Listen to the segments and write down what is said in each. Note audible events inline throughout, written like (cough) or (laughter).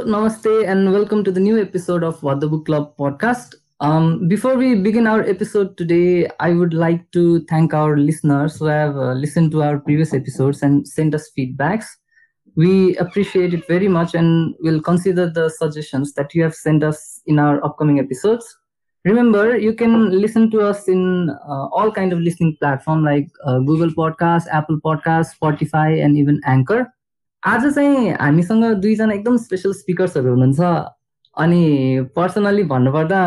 Hello, Namaste, and welcome to the new episode of What the Book Club podcast. Um, before we begin our episode today, I would like to thank our listeners who have uh, listened to our previous episodes and sent us feedbacks. We appreciate it very much and will consider the suggestions that you have sent us in our upcoming episodes. Remember, you can listen to us in uh, all kind of listening platform like uh, Google Podcast, Apple Podcast, Spotify, and even Anchor. आज चाहिँ हामीसँग दुईजना एकदम special स्पिकर्सहरू हुनुहुन्छ। अनि personally भन्नुपर्दा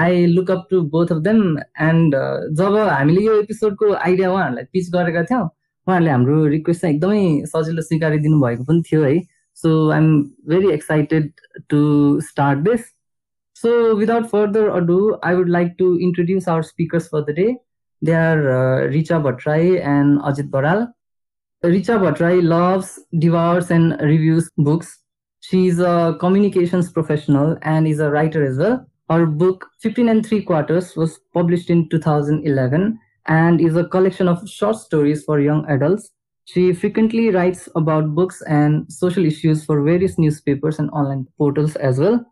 I look up to both of them and जब हामीले यो एपिसोडको आइडिया उहाँहरूलाई पिच गरेका थियौँ उहाँहरूले हाम्रो रिक्वेस्ट चाहिँ एकदमै सजिलो स्वीकारिदिनु भएको पनि थियो है। So I am very excited to start this so without further ado I would like to introduce our speakers for the day they are Richa Bhattarai and Ajit Baral Richa Bhattrai loves, devours, and reviews books. She's a communications professional and is a writer as well. Her book 15 and 3 quarters was published in 2011 and is a collection of short stories for young adults. She frequently writes about books and social issues for various newspapers and online portals as well.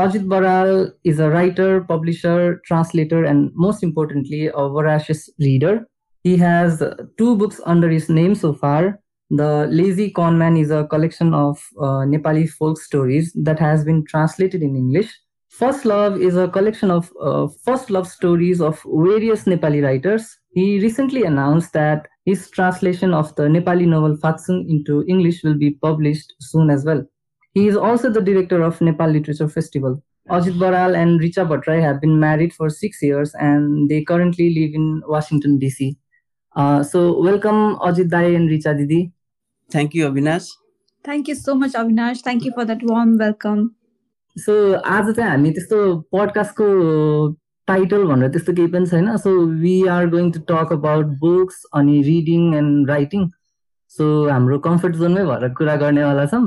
Ajit Baral is a writer, publisher, translator, and most importantly, a voracious reader. He has two books under his name so far. The Lazy Conman is a collection of uh, Nepali folk stories that has been translated in English. First Love is a collection of uh, first love stories of various Nepali writers. He recently announced that his translation of the Nepali novel Fatsung into English will be published soon as well. He is also the director of Nepal Literature Festival. Ajit Baral and Richa Bhattrai have been married for six years and they currently live in Washington, D.C. Uh, so welcome Ajit Dai and Richa Didi. Thank you, Avinash. Thank you so much, Avinash. Thank you for that warm welcome. So आज चाहिँ हामी त्यस्तो पडकास्टको title भनेर त्यस्तो केही पनि छैन so we are going to talk about books अनि रिडिङ एन्ड राइटिङ सो हाम्रो कम्फर्ट जोनमै भएर कुरा गर्नेवाला छौँ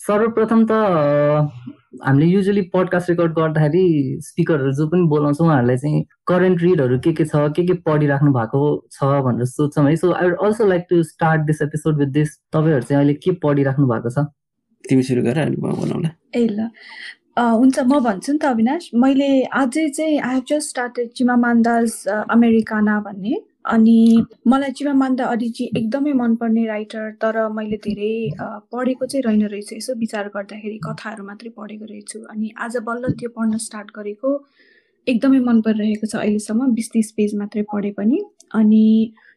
सर्वप्रथम त अ, हामीले युजली पडकास्ट रेकर्ड गर्दाखेरि स्पिकरहरू जो पनि बोलाउँछौँ उहाँहरूलाई चाहिँ करेन्ट रिडहरू के के छ के के पढिराख्नु भएको छ भनेर सोध्छौँ है। So I would also like to start this episode with this तपाईँहरू चाहिँ अहिले के पढिराख्नु भएको छ? तिमी सुरु गर अनि म बनाउला। ए ल। अ, हुन्छ म भन्छु नि त अविनाश। मैले अझै चाहिँ I have just started Chimamanda's Americanah भन्ने। अनि मलाई चिमामान्दा अडिजी एकदमै मनपर्ने राइटर तर मैले धेरै पढेको चाहिँ रहेन रहेछु यसो विचार गर्दाखेरि कथाहरू मात्रै पढेको रहेछु। अनि आज बल्ल त्यो पढ्न स्टार्ट गरेको एकदमै मन परिरहेको छ अहिलेसम्म बिस तिस पेज मात्रै पढे पनि। अनि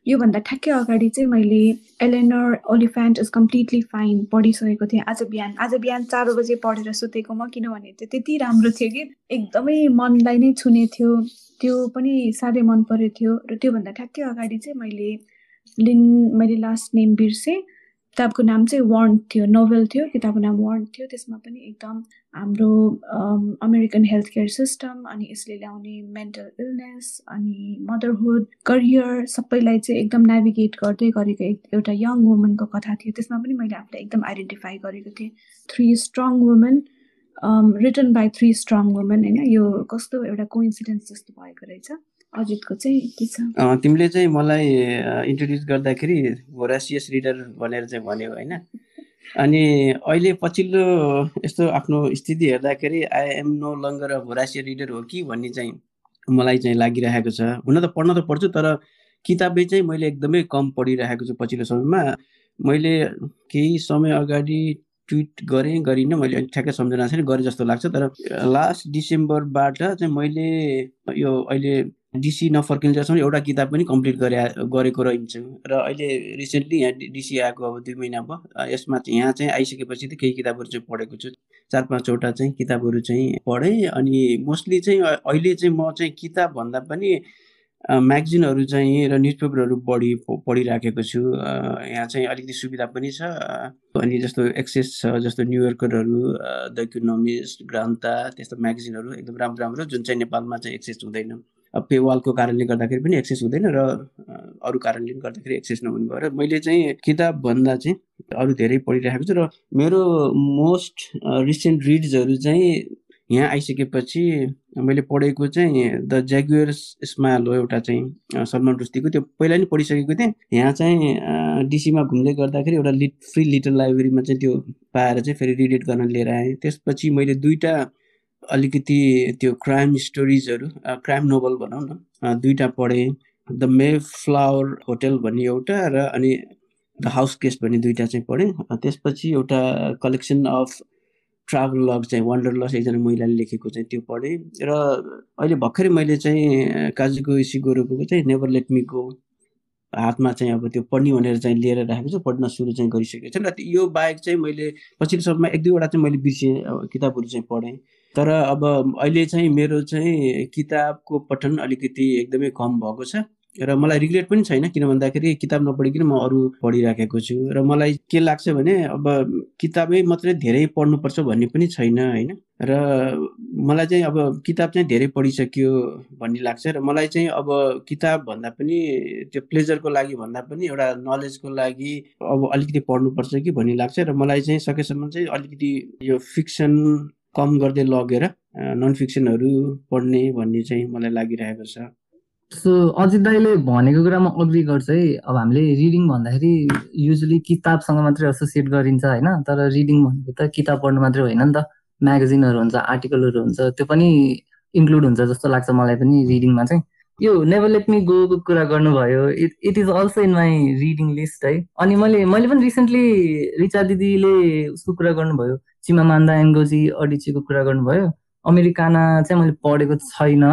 योभन्दा ठ्याक्कै अगाडि चाहिँ मैले Eleanor Oliphant is completely fine पढिसकेको थिएँ। आज बिहान आज बिहान चार बजे पढेर सुतेको म किनभने त्यो त्यति राम्रो थियो कि एकदमै मनलाई नै छुने थियो। त्यो पनि साह्रै मन परेको थियो। र त्योभन्दा ठ्याक्कै अगाडि चाहिँ मैले लिन मैले लास्ट नेम बिर्सेँ। किताबको नाम चाहिँ वार्न थियो नोभेल थियो किताबको नाम वार्न थियो। त्यसमा पनि एकदम हाम्रो अमेरिकन हेल्थ केयर सिस्टम अनि यसले ल्याउने मेन्टल इलनेस अनि मदरहुड करियर सबैलाई चाहिँ एकदम नेभिगेट गर्दै गरेको एउटा यङ वुमनको कथा थियो। त्यसमा पनि मैले आफूलाई एकदम आइडेन्टिफाई गरेको थिएँ। Three strong women written by three strong women होइन? यो कस्तो एउटा कोइन्सिडेन्स जस्तो भएको रहेछ। अजितको चाहिँ के छ? तिमीले चाहिँ मलाई इन्ट्रोड्युस गर्दाखेरि भोरासियस रिडर भनेर चाहिँ भन्यौ होइन? अनि अहिले पछिल्लो यस्तो आफ्नो स्थिति हेर्दाखेरि I am no longer a voracious reader हो कि भन्ने चाहिँ मलाई चाहिँ लागिरहेको छ। हुन त पढ्न त पढ्छु तर किताबै चाहिँ मैले एकदमै कम पढिरहेको छु पछिल्लो समयमा। मैले केही समय अगाडि ट्विट गरेँ गरिनँ मैले अलिक ठ्याक्कै सम्झना छैन गरेँ जस्तो लाग्छ। तर लास्ट डिसेम्बरबाट चाहिँ मैले यो अहिले डिसी नफर्किन्जेलसम्म एउटा किताब पनि कम्प्लिट गरे गरेको रहन्छु। र अहिले रिसेन्टली यहाँ डिसी आएको अब दुई महिना भयो। यसमा चाहिँ यहाँ चाहिँ आइसकेपछि त केही किताबहरू चाहिँ पढेको छु। चार पाँचवटा चाहिँ किताबहरू चाहिँ पढेँ अनि मोस्टली चाहिँ अहिले चाहिँ म चाहिँ किताब भन्दा पनि म्यागजिनहरू चाहिँ र न्युज पेपरहरू बढी पढिराखेको छु। यहाँ चाहिँ अलिकति सुविधा पनि छ। अनि जस्तो एक्सेस छ जस्तो न्युयोर्करहरू द इकोनोमिस्ट ग्रान्ता त्यस्तो म्यागजिनहरू एकदम राम्रो राम्रो जुन चाहिँ नेपालमा चाहिँ एक्सेस हुँदैन। पेवालको कारणले गर्दाखेरि पनि एक्सेस हुँदैन र अरू कारणले गर्दाखेरि एक्सेस नहुने भएर मैले चाहिँ किताब भन्दा चाहिँ अरू धेरै पढिरहेको छु र मेरो मोस्ट रिसेन्ट रिड्सहरू चाहिँ यहाँ आइसकेपछि मैले पढेको चाहिँ द ज्यागुयर स्माइल हो एउटा चाहिँ सलमान रुस्तीको। त्यो पहिला नि पढिसकेको थिएँ। यहाँ चाहिँ डिसीमा घुम्दै गर्दाखेरि एउटा लिट फ्री लिटल लाइब्रेरीमा चाहिँ त्यो पाएर चाहिँ फेरि रिडिट गर्न लिएर आएँ। त्यसपछि मैले दुईवटा अलिकति त्यो क्राइम स्टोरिजहरू क्राइम नोभल भनौँ न दुईवटा पढेँ। द मे फ्लावर होटेल भन्ने एउटा र अनि द हाउस गेस्ट भन्ने दुईवटा चाहिँ पढेँ। त्यसपछि एउटा कलेक्सन अफ ट्राभल लग चाहिँ वन्डर लस एकजना महिलाले लेखेको चाहिँ त्यो पढेँ। र अहिले भर्खरै मैले चाहिँ काजुको इसिगोरोको चाहिँ नेभर लेट मी गो हातमा चाहिँ अब त्यो पढ्ने भनेर चाहिँ लिएर राखेको छु पढ्न सुरु चाहिँ गरिसकेको छु। र यो बाहेक चाहिँ मैले पछिल्लो समयमा एक दुईवटा चाहिँ मैले बिर्सेँ किताबहरू चाहिँ पढेँ। तर अब अहिले चाहिँ मेरो चाहिँ किताबको पठन अलिकति एकदमै कम भएको छ र मलाई रिग्रेट पनि छैन किन भन्दाखेरि किताब नपढिकन म अरू पढिराखेको छु र मलाई के लाग्छ भने अब किताबै मात्रै धेरै पढ्नुपर्छ भन्ने पनि छैन होइन? र मलाई चाहिँ अब किताब चाहिँ धेरै पढिसक्यो भन्ने लाग्छ र मलाई चाहिँ अब किताब भन्दा पनि त्यो प्लेजरको लागि भन्दा पनि एउटा नलेजको लागि अब अलिकति पढ्नुपर्छ कि भन्ने लाग्छ र मलाई चाहिँ सकेसम्म चाहिँ अलिकति यो फिक्सन कम गर्दै लगेर नन फिक्सनहरू पढ्ने भन्ने चाहिँ मलाई लागिरहेको छ। सो अजित दाईले भनेको कुरामा अग्री गर्छ है। अब हामीले रिडिङ भन्दाखेरि युजली किताबसँग मात्रै एसोसिएट गरिन्छ होइन? तर रिडिङ भनेको त किताब पढ्नु मात्रै होइन नि त। म्यागजिनहरू हुन्छ आर्टिकलहरू हुन्छ त्यो पनि इन्क्लुड हुन्छ जस्तो लाग्छ मलाई पनि रिडिङमा चाहिँ। यो नेभर लेट मी गोको कुरा गर्नुभयो. It it is also in my reading list है। अनि मैले मैले पनि रिसेन्टली रिचा दिदीले उसको कुरा गर्नुभयो। चिमा मान्दा एङ्गोजी अडिचीको कुरा गर्नुभयो। अमेरिकाना चाहिँ मैले पढेको छैन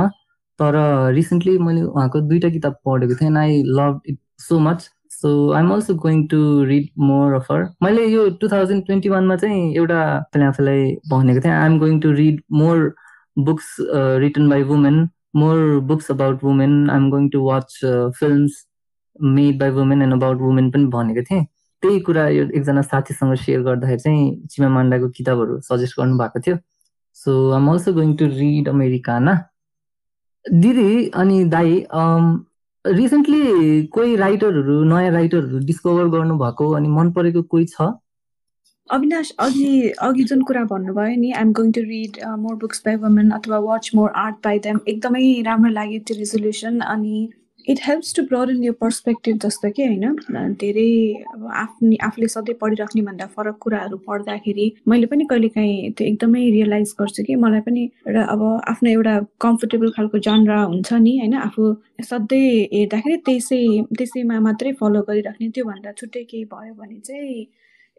तर रिसेन्टली मैले उहाँको दुईवटा किताब पढेको थिएँ and I love it so much so I am also going to read more of her मैले यो टु थाउजन्ड ट्वेन्टी वानमा चाहिँ एउटा आफूले आफूलाई भनेको थिएँ। I am going to read more books written by women more books about women I am going to watch films made by women and about women पनि भनेको थिएँ। त्यही कुरा यो एकजना साथीसँग सेयर गर्दाखेरि चाहिँ चिमा मान्डाको किताबहरू सजेस्ट गर्नुभएको थियो। So I am also going to read Americanah. दिदी अनि दाई रिसेन्टली कोही राइटरहरू नयाँ राइटरहरू डिस्कभर गर्नुभएको अनि मन परेको कोही छ? अविनाश अघि अघि जुन कुरा भन्नुभयो नि I'm going to read more books by women अथवा watch more art by them एकदमै राम्रो लाग्यो त्यो रेजोल्युसन अनि it helps to broaden यो पर्सपेक्टिभ जस्तो कि होइन? धेरै अब आफ्नै आफूले सधैँ पढिराख्ने भन्दा फरक कुराहरू पढ्दाखेरि मैले पनि कहिलेकाहीँ त्यो एकदमै रियलाइज गर्छु कि मलाई पनि एउटा अब आफ्नो एउटा कम्फोर्टेबल खालको जनरा हुन्छ नि होइन? आफू सधैँ हेर्दाखेरि त्यसै त्यसैमा मात्रै फलो गरिराख्ने त्योभन्दा छुट्टै केही भयो भने चाहिँ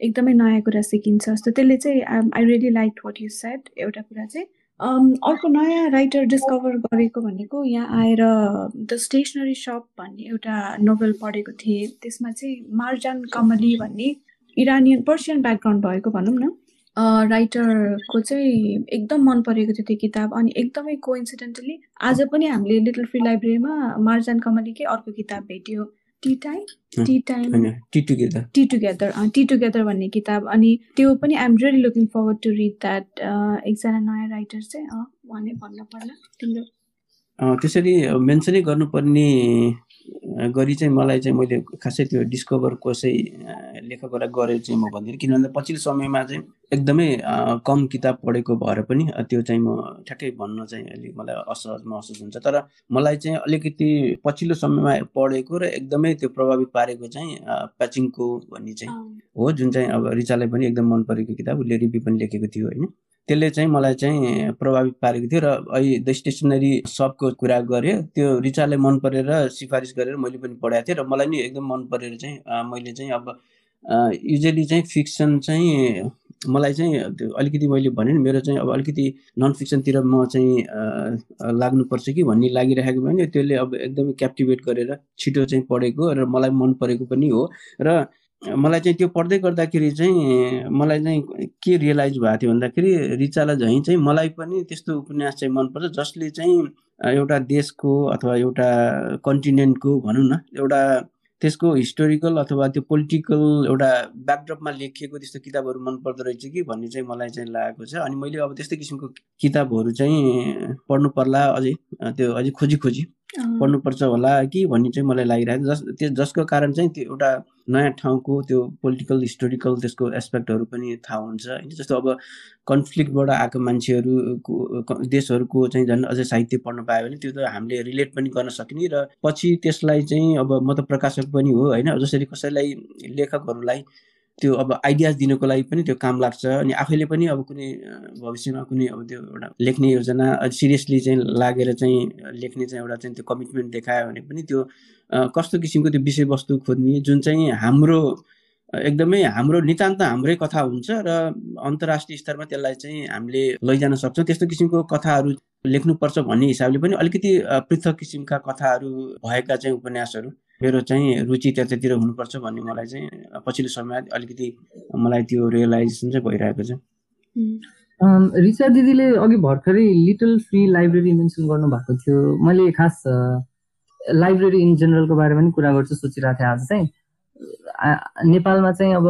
एकदमै नयाँ कुरा सिकिन्छ जस्तो। त्यसले चाहिँ I really like what you set एउटा कुरा चाहिँ। अर्को नयाँ राइटर डिस्कभर गरेको भनेको यहाँ आएर द स्टेसनरी सप भन्ने एउटा नोभेल पढेको थिएँ। त्यसमा चाहिँ मार्जान कमली भन्ने इरानियन पर्सियन ब्याकग्राउन्ड भएको भनौँ न। राइटरको चाहिँ एकदम मन परेको थियो त्यो किताब। अनि एकदमै कोइन्सिडेन्टली आज पनि हामीले लिटल फ्री लाइब्रेरीमा मार्जान कमलीकै अर्को किताब भेट्यो। Tea time tea time tea together tea together tea together भन्ने किताब। अनि त्यो पनि I'm really looking forward to read that एकजना नयाँ राइटर चाहिँ भने भन्नु पर्ला तिम्रो त्यसरी मेन्सनै गर्नुपर्ने गरी चाहिँ मलाई चाहिँ मैले खासै त्यो डिस्कभर कसै लेखकबाट गरेर चाहिँ म भन्दिनँ। किन भन्दा पछिल्लो समयमा चाहिँ एकदमै कम किताब पढेको भएर पनि त्यो चाहिँ म ठ्याक्कै भन्न चाहिँ अलिक मलाई असहज महसुस हुन्छ। तर मलाई चाहिँ अलिकति पछिल्लो समयमा पढेको र एकदमै त्यो प्रभावित पारेको चाहिँ प्याचिङको भन्ने चाहिँ हो जुन चाहिँ अब रिचालाई पनि एकदम मन परेको किताब उसले रिभ्यू पनि लेखेको थियो होइन? त्यसले चाहिँ मलाई चाहिँ प्रभावित पारेको थियो र अहिले द स्टेसनरी सबको कुरा गरेँ त्यो रिचालाई मन परेर सिफारिस गरेर मैले पनि पढाएको थिएँ र मलाई नि एकदम मन परेर चाहिँ मैले चाहिँ अब युजली चाहिँ फिक्सन चाहिँ मलाई चाहिँ अलिकति मैले भने नि मेरो चाहिँ अब अलिकति नन फिक्सनतिर म चाहिँ लाग्नुपर्छ कि भन्ने लागिरहेको भने त्यसले अब एकदमै क्याप्टिभेट गरेर छिटो चाहिँ पढेको र मलाई मन परेको पनि हो। र मलाई चाहिँ त्यो पढ्दै गर्दाखेरि चाहिँ मलाई चाहिँ के रियलाइज भएको थियो भन्दाखेरि रिचालाई झैँ चाहिँ मलाई पनि त्यस्तो उपन्यास चाहिँ मनपर्छ जसले चाहिँ एउटा देशको अथवा एउटा कन्टिनेन्टको भनौँ न एउटा त्यसको हिस्टोरिकल अथवा त्यो पोलिटिकल एउटा ब्याकड्रपमा लेखिएको त्यस्तो किताबहरू मन पर्दो रहेछ कि भन्ने चाहिँ मलाई चाहिँ लागेको छ। अनि मैले अब त्यस्तै किसिमको किताबहरू चाहिँ पढ्नु पर्ला अझै त्यो अझै खोजी खोजी। पढ्नुपर्छ होला कि भन्ने चाहिँ मलाई लागिरहेको जस त्यो जसको कारण चाहिँ त्यो एउटा नयाँ ठाउँको त्यो पोलिटिकल हिस्टोरिकल त्यसको एस्पेक्टहरू पनि थाहा हुन्छ। होइन जस्तो अब कन्फ्लिक्टबाट आएको मान्छेहरूको देशहरूको चाहिँ झन् अझै साहित्य पढ्नु पायो भने त्यो त हामीले रिलेट पनि गर्न सक्ने र पछि त्यसलाई चाहिँ अब म त प्रकाशक पनि हो होइन? जसरी कसैलाई लेखकहरूलाई त्यो अब आइडियाज दिनको लागि पनि त्यो काम लाग्छ अनि आफैले पनि अब कुनै भविष्यमा कुनै अब त्यो एउटा लेख्ने योजना सिरियसली चाहिँ लागेर चाहिँ लेख्ने चाहिँ एउटा चाहिँ त्यो कमिटमेन्ट देखायो भने पनि त्यो कस्तो किसिमको त्यो विषयवस्तु खोज्ने जुन चाहिँ हाम्रो एकदमै हाम्रो नितान्त हाम्रै कथा हुन्छ र अन्तर्राष्ट्रिय स्तरमा त्यसलाई चाहिँ हामीले लैजान सक्छौँ। त्यस्तो किसिमको कथाहरू लेख्नुपर्छ भन्ने हिसाबले पनि अलिकति पृथक किसिमका कथाहरू भएका चाहिँ उपन्यासहरू। मेरो चाहिँ रुचि त्यतातिर हुनुपर्छ भन्ने मलाई चाहिँ पछिल्लो समय अलिकति मलाई त्यो रियलाइजेसन चाहिँ भइरहेको छ। रिचा दिदीले अघि भर्खरै लिटल फ्री लाइब्रेरी मेन्सन गर्नुभएको थियो। मैले खास लाइब्रेरी इन जेनरलको बारेमा पनि कुरा गर्छु सोचिरहेको थिएँ आज चाहिँ। नेपालमा चाहिँ अब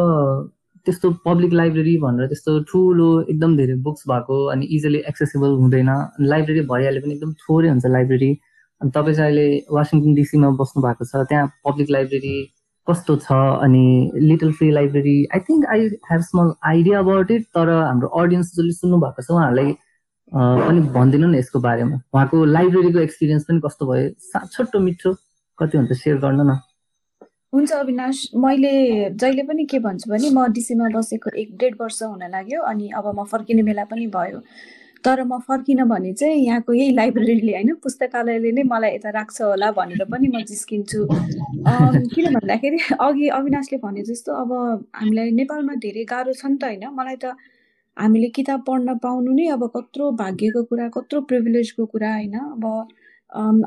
त्यस्तो पब्लिक लाइब्रेरी भनेर त्यस्तो ठुलो एकदम धेरै बुक्स भएको अनि इजिली एक्सेसिबल हुँदैन। लाइब्रेरी भइहाल्यो पनि एकदम थोरै हुन्छ लाइब्रेरी अनि तपाईँ चाहिँ अहिले वासिङटन डिसीमा बस्नु भएको छ त्यहाँ पब्लिक लाइब्रेरी कस्तो छ अनि little free library I think I have small idea about it तर हाम्रो अडियन्स जसले सुन्नु भएको छ उहाँहरूलाई पनि भनिदिनु न यसको बारेमा। उहाँको लाइब्रेरीको एक्सपिरियन्स पनि कस्तो भयो? छोटो मिठो कति हुन्छ सेयर गर्नु न। हुन्छ अविनाश मैले जहिले पनि के भन्छु भने म डिसीमा बसेको एक डेढ वर्ष हुन लाग्यो अनि अब म फर्किने बेला पनि भयो। तर म फर्किनँ भने चाहिँ यहाँको यही लाइब्रेरीले होइन पुस्तकालयले नै मलाई यता राख्छ होला भनेर पनि म जिस्किन्छु। किन भन्दाखेरि अघि अविनाशले भने जस्तो अब हामीलाई नेपालमा धेरै गाह्रो छ नि त होइन। मलाई त हामीले किताब पढ्न पाउनु नै अब कत्रो भाग्यको कुरा कत्रो प्रिभिलेजको कुरा होइन। अब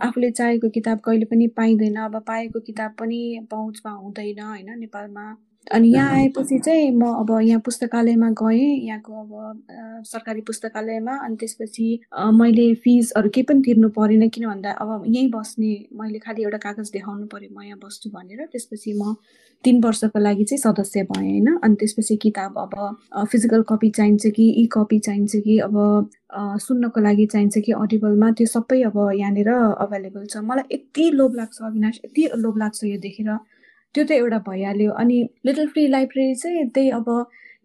आफूले चाहेको किताब कहिले पनि पाइँदैन। अब पाएको किताब पनि पहुँचमा हुँदैन होइन नेपालमा। अनि यहाँ आएपछि चाहिँ म अब यहाँ पुस्तकालयमा गएँ यहाँको अब सरकारी पुस्तकालयमा। अनि त्यसपछि मैले फिजहरू केही पनि तिर्नु परेन किन भन्दा अब यहीँ बस्ने मैले खालि एउटा कागज देखाउनु पऱ्यो म यहाँ बस्छु भनेर। त्यसपछि म तिन वर्षको लागि चाहिँ सदस्य भएँ होइन। अनि त्यसपछि किताब अब फिजिकल कपी चाहिन्छ कि इ कपी चाहिन्छ कि अब सुन्नको लागि चाहिन्छ कि अडिबलमा त्यो सबै अब यहाँनिर अभाइलेबल छ। मलाई यति लोभ लाग्छ अविनाश यति लोभ लाग्छ यो देखेर। त्यो त एउटा भइहाल्यो। अनि लिटल फ्री लाइब्रेरी चाहिँ त्यही अब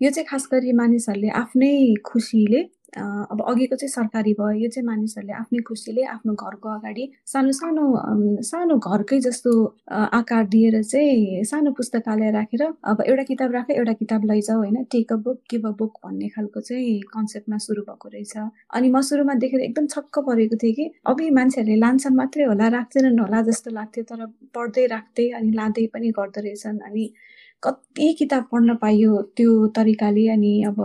यो चाहिँ खास गरी मानिसहरूले आफ्नै खुसीले अब अघिको चाहिँ सरकारी भयो यो चाहिँ मानिसहरूले आफ्नै खुसीले आफ्नो घरको अगाडि सानो सानो सानो घरकै जस्तो आकार दिएर चाहिँ सानो पुस्तकालय राखेर अब एउटा किताब राख एउटा किताब लैजाऊ होइन। Take a book give a book भन्ने खालको चाहिँ कन्सेप्टमा सुरु भएको रहेछ। अनि म सुरुमा देखेर एकदम छक्क परेको थिएँ कि अघि मान्छेहरूले लान्छन् मात्रै होला राख्दैनन् होला जस्तो लाग्थ्यो तर पढ्दै राख्दै अनि लाँदै पनि गर्दो रहेछन्। अनि कति किताब पढ्न पाइयो त्यो तरिकाले अनि अब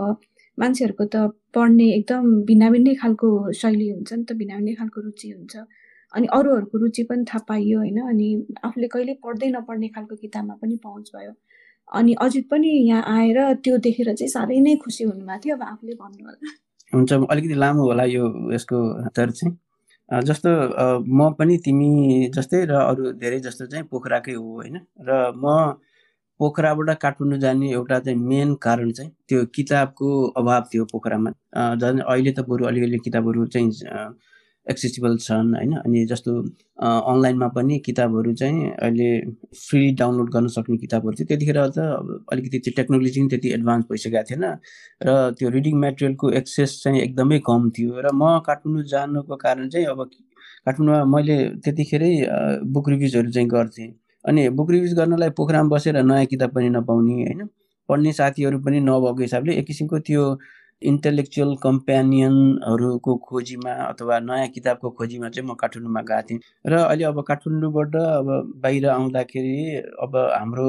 मान्छेहरूको त पढ्ने एकदम भिन्न भिन्नै खालको शैली हुन्छ नि त भिन्न भिन्नै खालको रुचि हुन्छ। अनि अरूहरूको रुचि पनि थाहा पाइयो होइन अनि आफूले कहिले पढ्दै नपढ्ने खालको किताबमा पनि पहुँच भयो। अनि अजित पनि यहाँ आएर त्यो देखेर चाहिँ साह्रै नै खुसी हुनुभएको थियो अब आफूले भन्नु होला। हुन्छ अलिकति लामो होला यो यसको उत्तर चाहिँ। जस्तो म पनि तिमी जस्तै र अरू धेरै जस्तो चाहिँ पोखराकै हो होइन। र म पोखराबाट काठमाडौँ जाने एउटा चाहिँ मेन कारण चाहिँ त्यो किताबको अभाव थियो पोखरामा। झन् अहिले त बरु अलिअलि किताबहरू चाहिँ एक्सेसिबल छन् होइन। अनि जस्तो अनलाइनमा पनि किताबहरू चाहिँ अहिले फ्री डाउनलोड गर्न सक्ने किताबहरू थियो त्यतिखेर त अलिकति त्यो टेक्नोलोजी पनि त्यति एडभान्स भइसकेको थिएन। र त्यो रिडिङ मेटेरियलको एक्सेस चाहिँ एकदमै कम थियो। र म काठमाडौँ जानुको कारण चाहिँ अब काठमाडौँमा मैले त्यतिखेरै बुक रिभ्युजहरू चाहिँ गर्थेँ। अनि बुक रिभ्युज गर्नलाई पोखरामा बसेर नयाँ किताब पनि नपाउने होइन? पढ्ने साथीहरू पनि नभएको हिसाबले एक किसिमको त्यो इन्टेलेक्चुअल कम्पेनियनहरूको खोजीमा अथवा नयाँ किताबको खोजीमा चाहिँ म काठमाडौँमा गएको थिएँ। र अहिले अब काठमाडौँबाट अब बाहिर आउँदाखेरि अब हाम्रो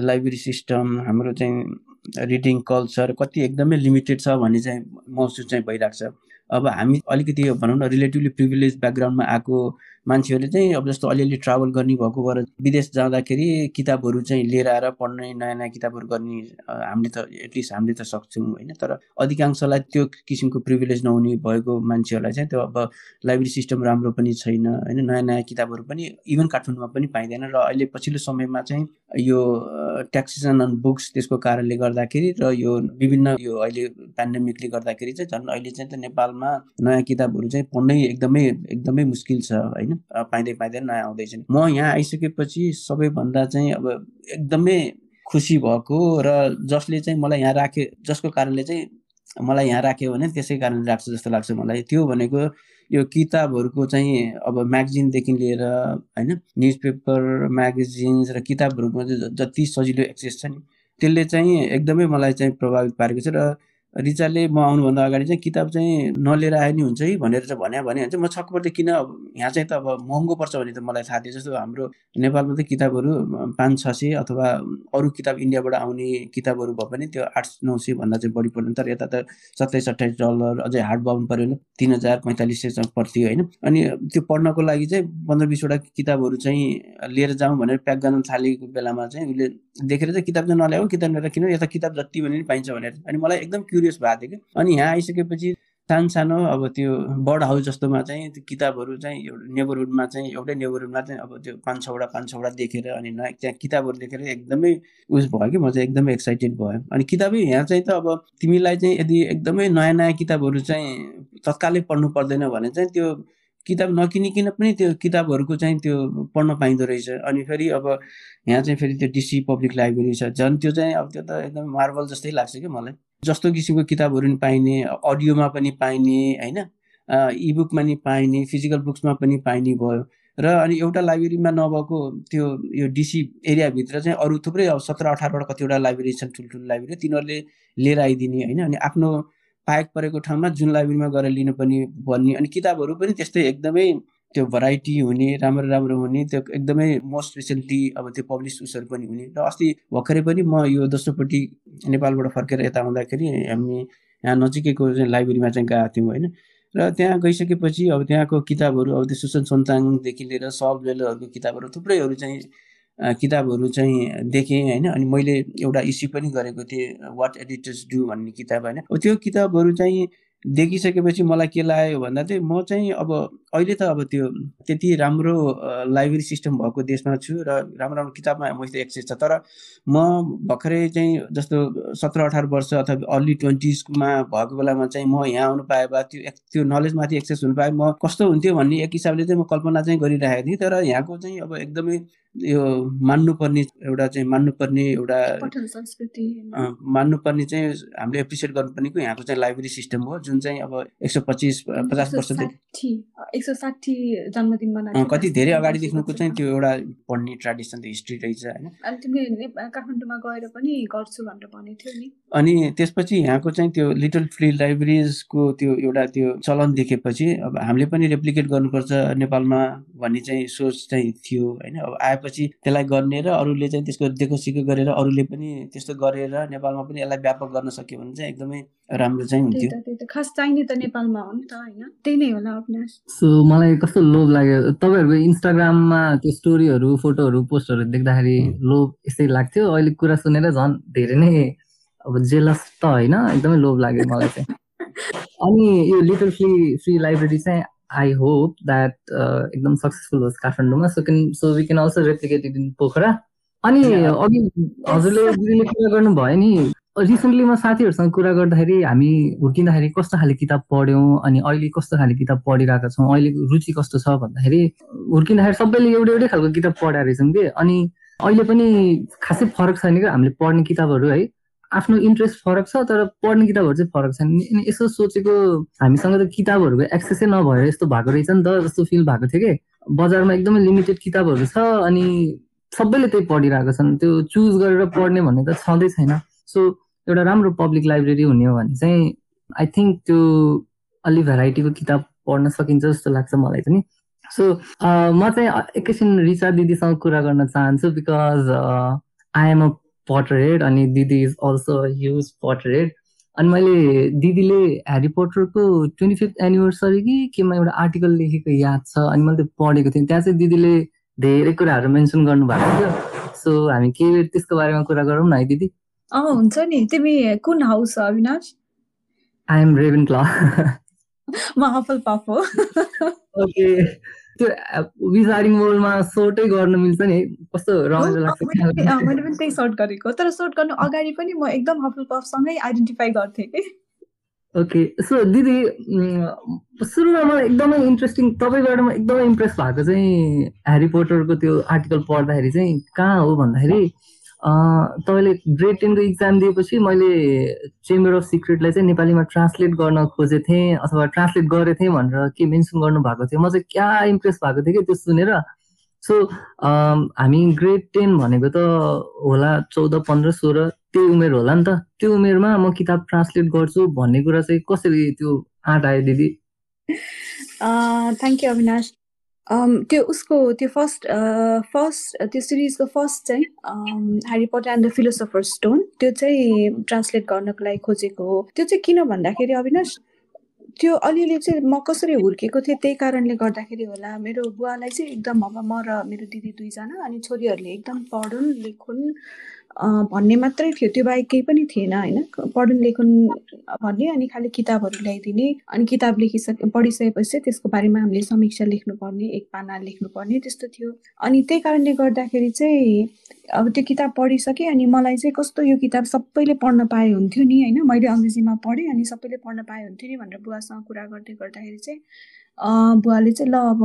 लाइब्रेरी सिस्टम हाम्रो चाहिँ रिडिङ कल्चर कति एकदमै लिमिटेड छ भन्ने चाहिँ महसुस चाहिँ भइरहेको छ। अब हामी अलिकति भनौँ न रिलेटिभली प्रिभिलेज ब्याकग्राउन्डमा आएको मान्छेहरूले चाहिँ अब जस्तो अलिअलि ट्राभल गर्ने भएको भएर विदेश जाँदाखेरि किताबहरू चाहिँ लिएर आएर पढ्ने नयाँ नयाँ किताबहरू गर्ने हामीले त एटलिस्ट हामीले त सक्छौँ होइन? तर अधिकांशलाई त्यो किसिमको प्रिभिलेज नहुने भएको मान्छेहरूलाई चाहिँ त्यो अब लाइब्रेरी सिस्टम राम्रो पनि छैन होइन? नयाँ नयाँ किताबहरू पनि इभन काठमाडौँमा पनि पाइँदैन र अहिले पछिल्लो समयमा चाहिँ यो ट्याक्सेसन अन बुक्स त्यसको कारणले गर्दाखेरि र यो विभिन्न यो अहिले पेन्डेमिकले गर्दाखेरि चाहिँ झन् अहिले चाहिँ त नेपालमा नयाँ किताबहरू चाहिँ पढ्नै एकदमै एकदमै मुस्किल छ होइन? होइन? पाइँदै पाइँदै नयाँ आउँदैछ म यहाँ आइसकेपछि सबैभन्दा चाहिँ अब एकदमै खुसी भएको र जसले चाहिँ मलाई यहाँ राखे जसको कारणले चाहिँ मलाई यहाँ राख्यो भने त्यसै कारणले राख्छ जस्तो लाग्छ मलाई। त्यो भनेको यो किताबहरूको चाहिँ अब म्यागजिनदेखि लिएर होइन न्युज पेपर म्यागजिन्स र किताबहरूमा जति सजिलो एक्सेस छ नि त्यसले चाहिँ एकदमै मलाई चाहिँ प्रभावित पारेको छ र रिचाले म आउनुभन्दा अगाडि चाहिँ किताब चाहिँ नलिएर आए नि हुन्छ है भनेर चाहिँ भन्यो। भने चाहिँ म छक्क पर्थेँ किन यहाँ चाहिँ त अब महँगो पर्छ भने त मलाई थाहा थियो। जस्तो हाम्रो नेपालमा त किताबहरू पाँच छ सय अथवा अरू किताब इन्डियाबाट आउने किताबहरू भयो भने त्यो आठ नौ सयभन्दा चाहिँ बढी पर्दैन तर यता त सत्ताइस अट्ठाइस डलर अझै हार्ड बाउन्ड पऱ्यो भने तिन हजार पैँतालिस सय पर्थ्यो होइन। अनि त्यो पढ्नको लागि चाहिँ पन्ध्र बिसवटा किताबहरू चाहिँ लिएर जाउँ भनेर प्याक गर्न थालेको बेलामा चाहिँ उसले देखेर चाहिँ किताब चाहिँ नल्याऊ किताब लिएर किन? यता किताब जति भने पनि पाइन्छ भनेर। अनि मलाई एकदम क्युरियस भएको थियो कि। अनि यहाँ आइसकेपछि सानो सानो अब त्यो बर्ड हाउस जस्तोमा चाहिँ त्यो किताबहरू चाहिँ एउटा नेबरहुडमा चाहिँ एउटै नेबरहुडमा चाहिँ अब त्यो पाँच छवटा पाँच छवटा देखेर अनि नयाँ त्यहाँ किताबहरू देखेर एकदमै उस भयो कि म चाहिँ एकदमै एक्साइटेड भयो। अनि किताबै यहाँ चाहिँ त अब तिमीलाई चाहिँ यदि एकदमै नयाँ नयाँ किताबहरू चाहिँ तत्कालै पढ्नु पर्दैन भने चाहिँ त्यो किताब नकिनिकन पनि त्यो किताबहरूको चाहिँ त्यो पढ्न पाइँदो रहेछ। अनि फेरि अब यहाँ चाहिँ फेरि त्यो डिसी पब्लिक लाइब्रेरी छ। झन् त्यो चाहिँ अब त्यो त एकदम मार्बल जस्तै लाग्छ कि मलाई। जस्तो किसिमको किताबहरू पनि पाइने अडियोमा पनि पाइने होइन? इबुकमा नि पाइने फिजिकल बुक्समा पनि पाइने भयो। र अनि एउटा लाइब्रेरीमा नभएको त्यो यो डिसी एरियाभित्र चाहिँ अरू थुप्रै अब सत्र अठारवटा कतिवटा लाइब्रेरी छन् ठुल्ठुलो लाइब्रेरी तिनीहरूले लिएर आइदिने होइन? अनि आफ्नो पाएक परेको ठाउँमा जुन लाइब्रेरीमा गएर लिनुपर्ने भन्ने अनि किताबहरू पनि त्यस्तै एकदमै त्यो भराइटी हुने राम्रो राम्रो हुने त्यो एकदमै मोस्ट रिसेन्टली अब त्यो पब्लिस उसहरू पनि हुने। र अस्ति भर्खरै पनि म यो दोस्रोपट्टि नेपालबाट फर्केर यता आउँदाखेरि हामी यहाँ नजिकैको लाइब्रेरीमा चाहिँ गएको थियौँ होइन। र त्यहाँ गइसकेपछि अब त्यहाँको किताबहरू अब त्यो सुसन सोन्ताङदेखि लिएर सब लेलहरूको किताबहरू थुप्रैहरू चाहिँ किताबहरू चाहिँ देखेँ होइन। अनि मैले एउटा इस्यु पनि गरेको थिएँ वाट एडिटर्स डु भन्ने किताब होइन। त्यो किताबहरू चाहिँ देखिसकेपछि मलाई के लाग्यो भन्दा चाहिँ म चाहिँ अब अहिले त अब त्यो त्यति राम्रो लाइब्रेरी सिस्टम भएको देशमा छु र राम्रो राम्रो किताबमा मसित एक्सेस छ। तर म भर्खरै चाहिँ जस्तो सत्र अठार वर्ष अथवा अर्ली ट्वेन्टिजमा भएको बेलामा चाहिँ म यहाँ आउनु पाए भए त्यो त्यो नलेजमाथि एक्सेस हुनु पाए। म कस्तो हुन्थ्यो भन्ने एक हिसाबले चाहिँ म कल्पना चाहिँ गरिरहेको थिएँ। तर यहाँको चाहिँ अब एकदमै यो मान्नुपर्ने एउटा चाहिँ मान्नुपर्ने एउटा मान्नुपर्ने चाहिँ हामीले एप्रिसिएट गर्नुपर्ने यहाँको चाहिँ लाइब्रेरी सिस्टम हो जुन चाहिँ अब एक सय पच्चिस पचास वर्षदेखि एक सय साठी जन्मदिन कति धेरै अगाडिदेखिको चाहिँ त्यो एउटा पढ्ने ट्रेडिसन हिस्ट्री रहेछ होइन। काठमाडौँमा गएर पनि गर्छु भनेर भनेको थियो नि। अनि त्यसपछि यहाँको चाहिँ त्यो लिटल फ्री लाइब्रेरिजको त्यो एउटा त्यो चलन देखेपछि अब हामीले पनि रेप्लिकेट गर्नुपर्छ नेपालमा भन्ने चाहिँ सोच चाहिँ थियो होइन। अब आएपछि त्यसलाई गर्ने र अरूले चाहिँ त्यसको देखो सिको गरेर अरूले पनि त्यस्तो गरेर नेपालमा पनि यसलाई व्यापक गर्न सक्यो भने चाहिँ एकदमै राम्रो चाहिँ हुन्थ्यो। खास चाहिने त नेपालमा हो नि त होइन। त्यही नै होला सो मलाई कस्तो लोभ लाग्यो तपाईँहरूको इन्स्टाग्राममा त्यो स्टोरीहरू फोटोहरू पोस्टहरू देख्दाखेरि लोभ यस्तै लाग्थ्यो। अहिले कुरा सुनेर झन् धेरै नै अब जेलस त होइन एकदमै लोभ लाग्यो मलाई चाहिँ। (laughs) अनि यो लिटल फ्री फ्री लाइब्रेरी चाहिँ आई होप द्याट एकदम सक्सेसफुल होस् काठमाडौँमा so can so we can also replicate it in Pokhara अनि अघि हजुरले दिदीले कुरा गर्नुभयो नि। रिसेन्टली म साथीहरूसँग कुरा गर्दाखेरि हामी हुर्किँदाखेरि कस्तो खाले किताब पढ्यौँ अनि अहिले कस्तो खाले किताब पढिरहेका छौँ अहिले रुचि कस्तो छ भन्दाखेरि हुर्किँदाखेरि सबैले एउटै एउटै खालको किताब पढाएर रहेछौँ कि। अनि अहिले पनि खासै फरक छैन कि हामीले पढ्ने किताबहरू है आफ्नो इन्ट्रेस्ट फरक छ तर पढ्ने किताबहरू चाहिँ फरक छैन। अनि यसो सोचेको हामीसँग त किताबहरूको एक्सेसै नभएर यस्तो भएको रहेछ नि त जस्तो फिल भएको थियो कि? बजारमा एकदमै लिमिटेड किताबहरू छ अनि सबैले त्यही पढिरहेको छन्। त्यो चुज गरेर पढ्ने भन्ने त छँदै छैन। सो एउटा राम्रो पब्लिक लाइब्रेरी हुने हो भने चाहिँ आई थिङ्क त्यो अलि भेराइटीको किताब पढ्न सकिन्छ जस्तो लाग्छ मलाई पनि। सो म चाहिँ एकैछिन रिचा दिदीसँग कुरा गर्न चाहन्छु because I am a potterhead अनि दिदी इज अल्सो ह्युज पटरहेड अनि मैले दिदीले ह्यारी पोटरको ट्वेन्टी फिफ्थ एनिभर्सरी कि केमा एउटा आर्टिकल लेखेको याद छ अनि मैले त्यो पढेको थिएँ। त्यहाँ चाहिँ दिदीले धेरै कुराहरू मेन्सन गर्नुभएको थियो। सो हामी केही त्यसको बारेमा कुरा गरौँ न है दिदी? अँ हुन्छ नि। तिमी कुन हाउस हो अविनाश? आई एम रेभन क्ल म हफल पाफ हो। ओके त्यो विजारिङ मोडमा सोर्टै गर्न मिल्छ नि। कस्तो रमाइलो लाग्छ मैले पनि त्यही सर्ट गरेको। तर सर्ट गर्नु अगाडि पनि म एकदम हफल पफसँगै आइडेन्टिफाई गर्थेँ कि। ओके सो दिदी सुरुमा मलाई एकदमै इन्ट्रेस्टिङ तपाईँबाट म एकदमै इम्प्रेस भएको चाहिँ ह्यारी पोटरको त्यो आर्टिकल पढ्दाखेरि चाहिँ कहाँ हो भन्दाखेरि तपाईँले ग्रेड टेनको इक्जाम दिएपछि मैले चेम्बर अफ सिक्रेटलाई चाहिँ नेपालीमा ट्रान्सलेट गर्न खोजेको थिएँ अथवा ट्रान्सलेट गरेको थिएँ भनेर के मेन्सन गर्नुभएको थियो। म चाहिँ क्या इम्प्रेस भएको थिएँ कि त्यो सुनेर। सो हामी ग्रेड टेन भनेको त होला चौध पन्ध्र सोह्र त्यही उमेर होला नि त। त्यो उमेरमा म किताब ट्रान्सलेट गर्छु भन्ने कुरा चाहिँ कसरी त्यो आँट आयो दिदी? (laughs) Thank you Avinash. त्यो उसको त्यो फर्स्ट फर्स्ट त्यो सिरिजको फर्स्ट चाहिँ Harry Potter and the philosopher stone त्यो चाहिँ ट्रान्सलेट गर्नको लागि खोजेको हो। त्यो चाहिँ किन भन्दाखेरि अविनाश त्यो अलिअलि चाहिँ म कसरी हुर्केको थिएँ त्यही कारणले गर्दाखेरि होला मेरो बुवालाई चाहिँ एकदम अब म र मेरो दिदी दुईजना अनि छोरीहरूले एकदम पढुन् लेखुन् भन्ने मात्रै थियो। त्यो बाहेक केही पनि थिएन होइन? पढुन् लेखुन् भन्ने अनि खालि किताबहरू ल्याइदिने अनि किताब लेखिसके पढिसकेपछि त्यसको बारेमा हामीले समीक्षा लेख्नुपर्ने एक पाना लेख्नुपर्ने त्यस्तो थियो। अनि त्यही कारणले गर्दाखेरि चाहिँ अब त्यो किताब पढिसकेँ अनि मलाई चाहिँ कस्तो यो किताब सबैले पढ्न पाए हुन्थ्यो नि होइन? मैले अङ्ग्रेजीमा पढेँ अनि सबैले पढ्न पाए हुन्थ्यो नि भनेर बुवासँग कुरा गर्दै गर्दाखेरि चाहिँ बुवाले चाहिँ ल अब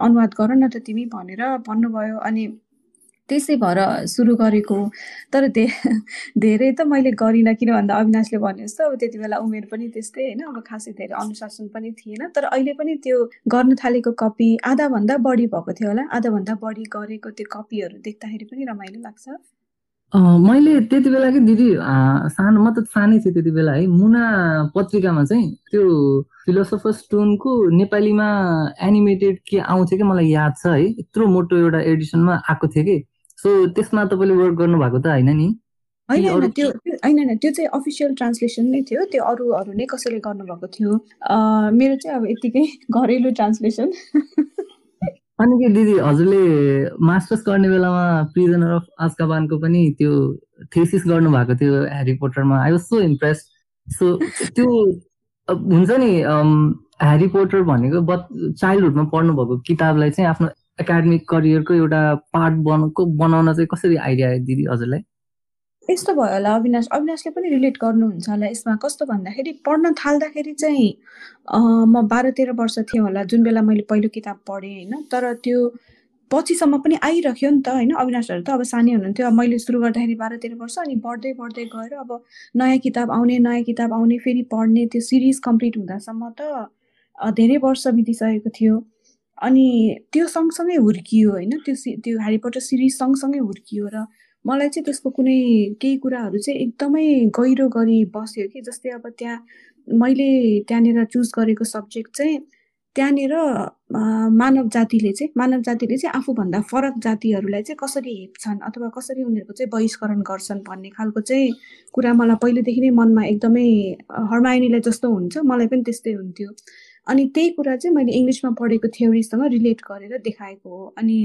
अनुवाद गर न त तिमी भनेर भन्नुभयो। अनि त्यसै भएर सुरु गरेको। तर धे धेरै त मैले गरिनँ किन भन्दा अविनाशले भने जस्तो अब त्यति बेला उमेर पनि त्यस्तै होइन अब खासै धेरै अनुशासन पनि थिएन। तर अहिले पनि त्यो गर्न थालेको कपी आधाभन्दा बढी भएको थियो होला। आधाभन्दा बढी गरेको त्यो कपीहरू देख्दाखेरि पनि रमाइलो लाग्छ। मैले त्यति बेला कि दिदी सानो म त सानै थिएँ त्यति बेला है। मुना पत्रिकामा चाहिँ त्यो फिलोसफर स्टोनको नेपालीमा एनिमेटेड के आउँथ्यो कि मलाई याद छ है। यत्रो मोटो एउटा एडिसनमा आएको थियो कि। सो त्यसमा तपाईँले वर्क गर्नुभएको त होइन नि? होइन होइन त्यो होइन त्यो चाहिँ अफिसियल ट्रान्सलेसन नै थियो। त्यो अरूहरू नै कसैले गर्नुभएको थियो। मेरो चाहिँ अब यत्तिकै घरेलु ट्रान्सलेसन (laughs) अनि के दिदी हजुरले मास्टर्स गर्ने बेलामा प्रिजनर अफ आजकाबानको पनि त्यो थेसिस गर्नुभएको थियो Harry पोटरमा I was so impress so त्यो हुन्छ नि ह्यारी पोटर भनेको बट चाइल्डहुडमा पढ्नुभएको किताबलाई चाहिँ आफ्नो एकाडेमिक करियरको एउटा पार्ट बनको बनाउन चाहिँ कसरी आइडिया आयो दिदी हजुरलाई? यस्तो भयो होला अविनाश अविनाशले पनि रिलेट गर्नुहुन्छ होला यसमा। कस्तो भन्दाखेरि पढ्न थाल्दाखेरि चाहिँ म बाह्र तेह्र वर्ष थिएँ होला जुन बेला मैले पहिलो किताब पढेँ होइन? तर त्यो पछिसम्म पनि आइरह्यो नि त होइन? अविनाशहरू त अब सानै हुनुहुन्थ्यो। अब मैले सुरु गर्दाखेरि बाह्र तेह्र वर्ष अनि बढ्दै बढ्दै गएर अब नयाँ किताब आउने नयाँ किताब आउने फेरि पढ्ने त्यो सिरिज कम्प्लिट हुँदासम्म त धेरै वर्ष बितिसकेको थियो। अनि त्यो सँगसँगै हुर्कियो होइन त्यो सि त्यो ह्यारी पोटर सिरिज सँगसँगै हुर्कियो र मलाई चाहिँ त्यसको कुनै केही कुराहरू चाहिँ एकदमै गहिरो गरी बस्यो कि जस्तै अब त्यहाँ मैले त्यहाँनिर चुज गरेको सब्जेक्ट चाहिँ त्यहाँनिर मानव जातिले चाहिँ मानव जातिले चाहिँ आफूभन्दा फरक जातिहरूलाई चाहिँ कसरी हेप्छन् अथवा कसरी उनीहरूको चाहिँ बहिष्करण गर्छन् भन्ने खालको चाहिँ कुरा मलाई पहिलेदेखि नै मनमा एकदमै हर्मायनीलाई जस्तो हुन्छ मलाई पनि त्यस्तै हुन्थ्यो। अनि त्यही कुरा चाहिँ मैले इङ्ग्लिसमा पढेको थ्योरीसँग रिलेट गरेर देखाएको हो। अनि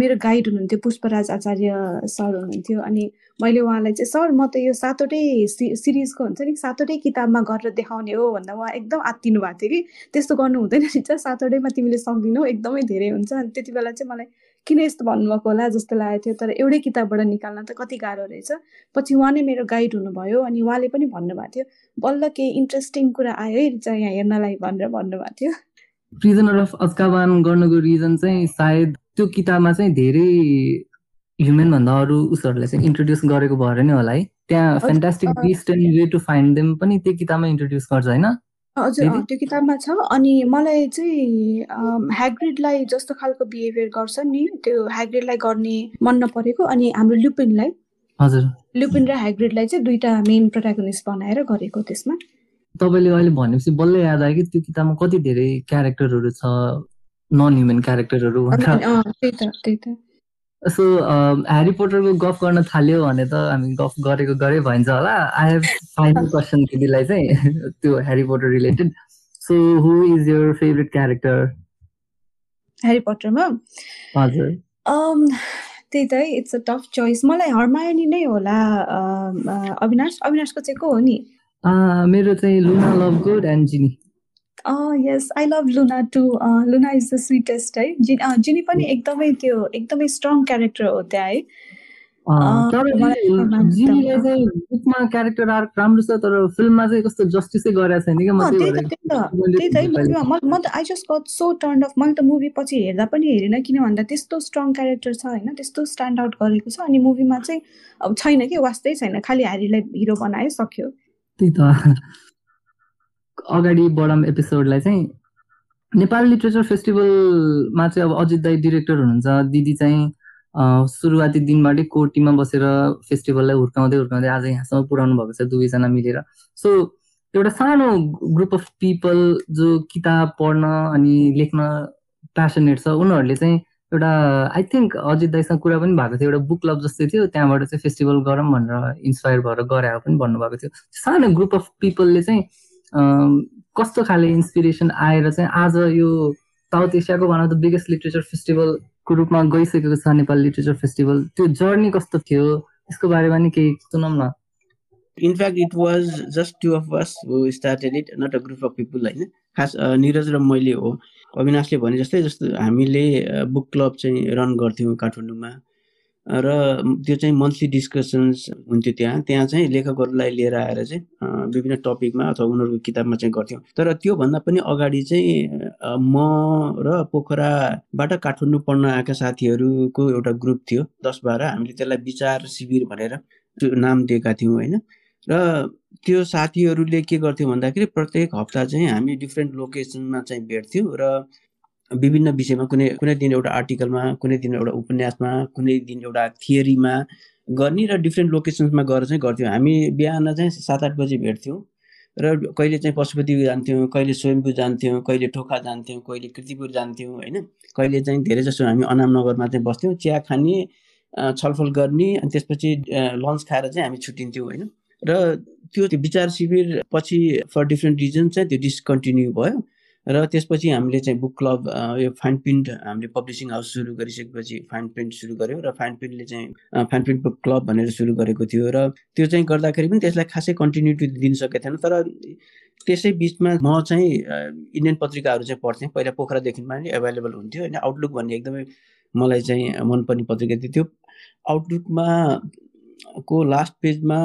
मेरो गाइड हुनुहुन्थ्यो पुष्पराज आचार्य सर हुनुहुन्थ्यो। अनि मैले उहाँलाई चाहिँ सर म त यो सातवटै सि सिरिजको हुन्छ नि सातवटै किताबमा गरेर देखाउने हो भन्दा उहाँ एकदम आत्तिनु भएको थियो कि। त्यस्तो गर्नु हुँदैन रहेछ सातवटैमा तिमीले सक्दिनौ एकदमै धेरै हुन्छ। अनि त्यति बेला चाहिँ मलाई किन यस्तो भन्नुभएको होला जस्तो लागेको थियो तर एउटै किताबबाट निकाल्न त कति गाह्रो रहेछ। पछि उहाँ नै मेरो गाइड हुनुभयो अनि उहाँले पनि भन्नुभएको थियो बल्ल केही इन्ट्रेस्टिङ कुरा आयो है चाहिँ यहाँ हेर्नलाई भनेर भन्नुभएको थियो। प्रिजनर अफ अजकाबान गर्नुको रिजन चाहिँ सायद त्यो किताबमा चाहिँ धेरै ह्युमेन भन्दा अरू उसहरूलाई चाहिँ इन्ट्रोड्युस गरेको भएर नै होला है। त्यहाँ fantastic beast and way to find them पनि त्यो किताबमा इन्ट्रोड्युस गर्छ होइन? हजुर त्यो किताबमा छ। अनि मलाई चाहिँ ह्याग्रिडलाई जस्तो खालको बिहेभियर गर्छ नि त्यो ह्याग्रिडलाई गर्ने मन नपरेको। अनि हाम्रो लुपिनलाई हजुर। लुपिन र ह्याग्रिडलाई चाहिँ दुईटा मेन प्रोटागोनिस्ट बनाएर गरेको त्यसमा। तपाईँले अहिले भनेपछि बल्ल याद आयो कि त्यो किताबमा कति धेरै क्यारेक्टरहरू छ नन ह्युमन क्यारेक्टरहरू त्यही त त्यही त। सो ह्यारी पोटरको गफ गर्न थाल्यो भने त हामी गफ गरेको गरे भइन्छ होला। आई हेभ फाइनल क्वेसन दिदीलाई चाहिँ (laughs) त्यो Harry Potter related so who is your favourite character Harry पोटरमा हजुर। त्यही त है इट्स अ टफ चोइस मलाई हर्मायनी नै होला अविनाश। अविनाशको चाहिँ को हो नि? मेरो चाहिँ Luna Lovegood and Ginny yes I love Luna too Luna is the sweetest है जिनी पनि एकदमै त्यो एकदमै स्ट्रङ क्यारेक्टर हो त्यहाँ है बुकमा क्यारेक्टर आर्क राम्रो छ तर फिल्ममा चाहिँ कस्तो जस्टिसै गरेको छैन कि म त I just got so turn off मैले त मुभी पछि हेर्दा पनि हेरेन किन भन्दा त्यस्तो स्ट्रङ क्यारेक्टर छ होइन त्यस्तो स्ट्यान्ड आउट गरेको छ अनि मुभीमा चाहिँ अब छैन कि वास्तै छैन खालि ह्यारीलाई हिरो बनायो सक्यो त्यही त अगाडि बढाम एपिसोडलाई चाहिँ नेपाल लिटरेचर फेस्टिभलमा चाहिँ अब अजित दाई डिरेक्टर हुनुहुन्छ। दिदी चाहिँ सुरुवाती दिनबाटै कोटीमा बसेर फेस्टिभललाई हुर्काउँदै हुर्काउँदै आज यहाँसम्म पुऱ्याउनु भएको छ दुवैजना मिलेर। सो एउटा सानो ग्रुप अफ पिपल जो किताब पढ्न अनि लेख्न प्यासनेट छ उनीहरूले चाहिँ एउटा आई थिङ्क अजित दाईसँग कुरा पनि भएको थियो एउटा बुक क्लब जस्तै थियो त्यहाँबाट चाहिँ फेस्टिभल गरौँ भनेर इन्सपायर भएर गरे पनि भन्नुभएको थियो। सानो ग्रुप अफ पिपलले चाहिँ कस्तो खाले इन्सपिरेसन आएर चाहिँ आज यो साउथ एसियाको one of the biggest literature festival को रूपमा गइसकेको छ नेपाल लिटरेचर फेस्टिभल त्यो जर्नी कस्तो थियो? यसको बारेमा नि केही सुनौँ न। In fact it was just two of us who started it not a group of people होइन खास निरज र मैले हो। अविनाशले भने जस्तै जस्तो हामीले बुक क्लब चाहिँ रन गर्थ्यौँ काठमाडौँमा। र त्यो चाहिँ मन्थली डिस्कसन्स हुन्थ्यो त्यहाँ। त्यहाँ चाहिँ लेखकहरूलाई लिएर आएर चाहिँ विभिन्न टपिकमा अथवा उनीहरूको किताबमा चाहिँ गर्थ्यौँ। तर त्योभन्दा पनि अगाडि चाहिँ म र पोखराबाट काठमाडौँ पढ्न आएका साथीहरूको एउटा ग्रुप थियो दस बाह्र हामीले त्यसलाई विचार शिविर भनेर नाम दिएका थियौँ होइन? र त्यो साथीहरूले के गर्थ्यौँ भन्दाखेरि प्रत्येक हप्ता चाहिँ हामी डिफ्रेन्ट लोकेसनमा चाहिँ भेट्थ्यौँ र विभिन्न विषयमा कुनै कुनै दिन एउटा आर्टिकलमा कुनै दिन एउटा उपन्यासमा कुनै दिन एउटा थियरीमा गर्ने र डिफ्रेन्ट लोकेसन्समा गएर चाहिँ गर्थ्यौँ। हामी बिहान चाहिँ सात आठ बजी भेट्थ्यौँ र कहिले चाहिँ पशुपति जान्थ्यौँ कहिले स्वयम्भू जान्थ्यौँ कहिले ठोका जान्थ्यौँ कहिले कृतिपुर जान्थ्यौँ होइन? कहिले चाहिँ धेरै जसो हामी अनामनगरमा चाहिँ बस्थ्यौँ चिया खाने छलफल गर्ने अनि त्यसपछि लन्च खाएर चाहिँ हामी छुट्टिन्थ्यौँ होइन? र त्यो विचार शिविर पछि फर डिफ्रेन्ट रिजन चाहिँ त्यो डिस्कन्टिन्यू भयो। र त्यसपछि हामीले चाहिँ बुक क्लब यो फाइन प्रिन्ट हामीले पब्लिसिङ हाउस सुरु गरिसकेपछि फाइन प्रिन्ट सुरु गऱ्यौँ र फाइन प्रिन्टले चाहिँ फाइन प्रिन्ट बुक क्लब भनेर सुरु गरेको थियो र त्यो चाहिँ गर्दाखेरि पनि त्यसलाई खासै कन्टिन्युटी दिन सकेको थिएन। तर त्यसै बिचमा म चाहिँ इन्डियन पत्रिकाहरू चाहिँ पढ्थेँ। पहिला पोखरादेखिमा पनि एभाइलेबल हुन्थ्यो होइन। आउटलुक भन्ने एकदमै मलाई चाहिँ मनपर्ने पत्रिका थियो। त्यो आउटलुकमा को लास्ट पेजमा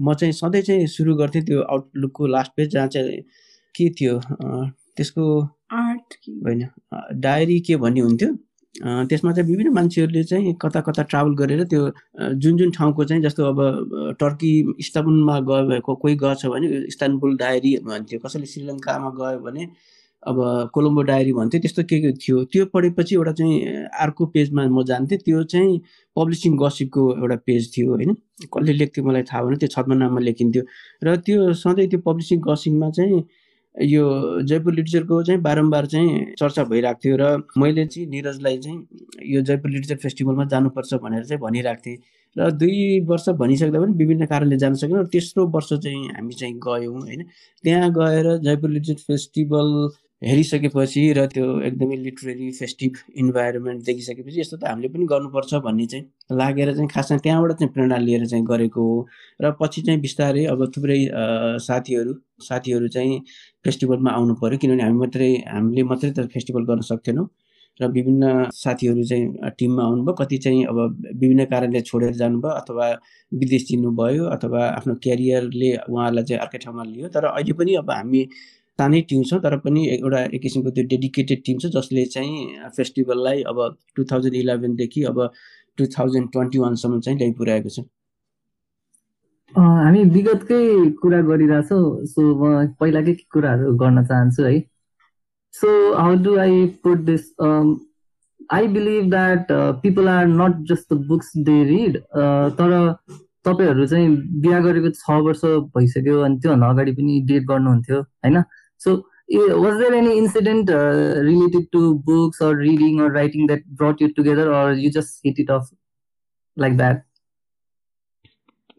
म चाहिँ सधैँ चाहिँ सुरु गर्थेँ। त्यो आउटलुकको लास्ट पेज जहाँ चाहिँ के थियो त्यसको आर्ट होइन डायरी के भन्ने हुन्थ्यो? त्यसमा चाहिँ विभिन्न मान्छेहरूले चाहिँ कता कता ट्राभल गरेर त्यो जुन जुन ठाउँको चाहिँ जस्तो अब टर्की इस्तानबुलमा गयो भएको कोही गएछ भने इस्तानबुल डायरी भन्थ्यो कसैले श्रीलङ्कामा गयो भने अब कोलम्बो डायरी भन्थ्यो त्यस्तो के के थियो? त्यो पढेपछि एउटा चाहिँ अर्को पेजमा म जान्थेँ त्यो चाहिँ पब्लिसिङ गसिपको एउटा पेज थियो होइन? कसले लेख्थ्यो मलाई थाहा भएन त्यो छद्म नाममा लेखिन्थ्यो। र त्यो सधैँ त्यो पब्लिसिङ गसिपमा चाहिँ यो जयपुर लिटरेचरको चाहिँ बारम्बार चाहिँ चर्चा भइरहेको थियो र मैले चाहिँ निरजलाई चाहिँ यो जयपुर लिटरेचर फेस्टिभलमा जानुपर्छ भनेर चाहिँ भनिरहेको थिएँ र दुई वर्ष भनिसक्दा पनि विभिन्न कारणले जान सकेन र तेस्रो वर्ष चाहिँ हामी चाहिँ गयौँ होइन। त्यहाँ गएर जयपुर लिटरेचर फेस्टिभल हेरिसकेपछि र त्यो एकदमै लिटरेरी फेस्टिभ इन्भाइरोमेन्ट देखिसकेपछि यस्तो त हामीले पनि गर्नुपर्छ भन्ने चाहिँ लागेर चाहिँ खासमा त्यहाँबाट चाहिँ प्रेरणा लिएर चाहिँ गरेको हो। र पछि चाहिँ बिस्तारै अब थुप्रै साथीहरू साथीहरू चाहिँ फेस्टिभलमा आउनु पऱ्यो किनभने हामी मात्रै हामीले मात्रै त फेस्टिभल गर्न सक्थेनौँ। र विभिन्न साथीहरू चाहिँ टिममा आउनुभयो कति चाहिँ अब विभिन्न कारणले छोडेर जानुभयो अथवा विदेश चिन्नुभयो अथवा आफ्नो क्यारियरले उहाँहरूलाई चाहिँ अर्कै ठाउँमा लियो। तर अहिले पनि अब हामी सानै टिम छ तर पनि एउटा एक किसिमको त्यो डेडिकेटेड टिम छ जसले चाहिँ फेस्टिभललाई अब टु थाउजन्ड इलेभेनदेखि अब टु थाउजन्ड ट्वेन्टी वानसम्म चाहिँ ल्याइ पुऱ्याएको छ। हामी विगतकै कुरा गरिरहेछौँ सो म पहिलाकै कुराहरू गर्न चाहन्छु है। So how do I put this I believe that people are not just the books they read तर तपाईँहरू चाहिँ बिहा गरेको छ वर्ष भइसक्यो अनि त्योभन्दा अगाडि पनि डेट गर्नुहुन्थ्यो होइन? So was there any incident uh, related to books or reading or writing that brought you together or you just hit it off like that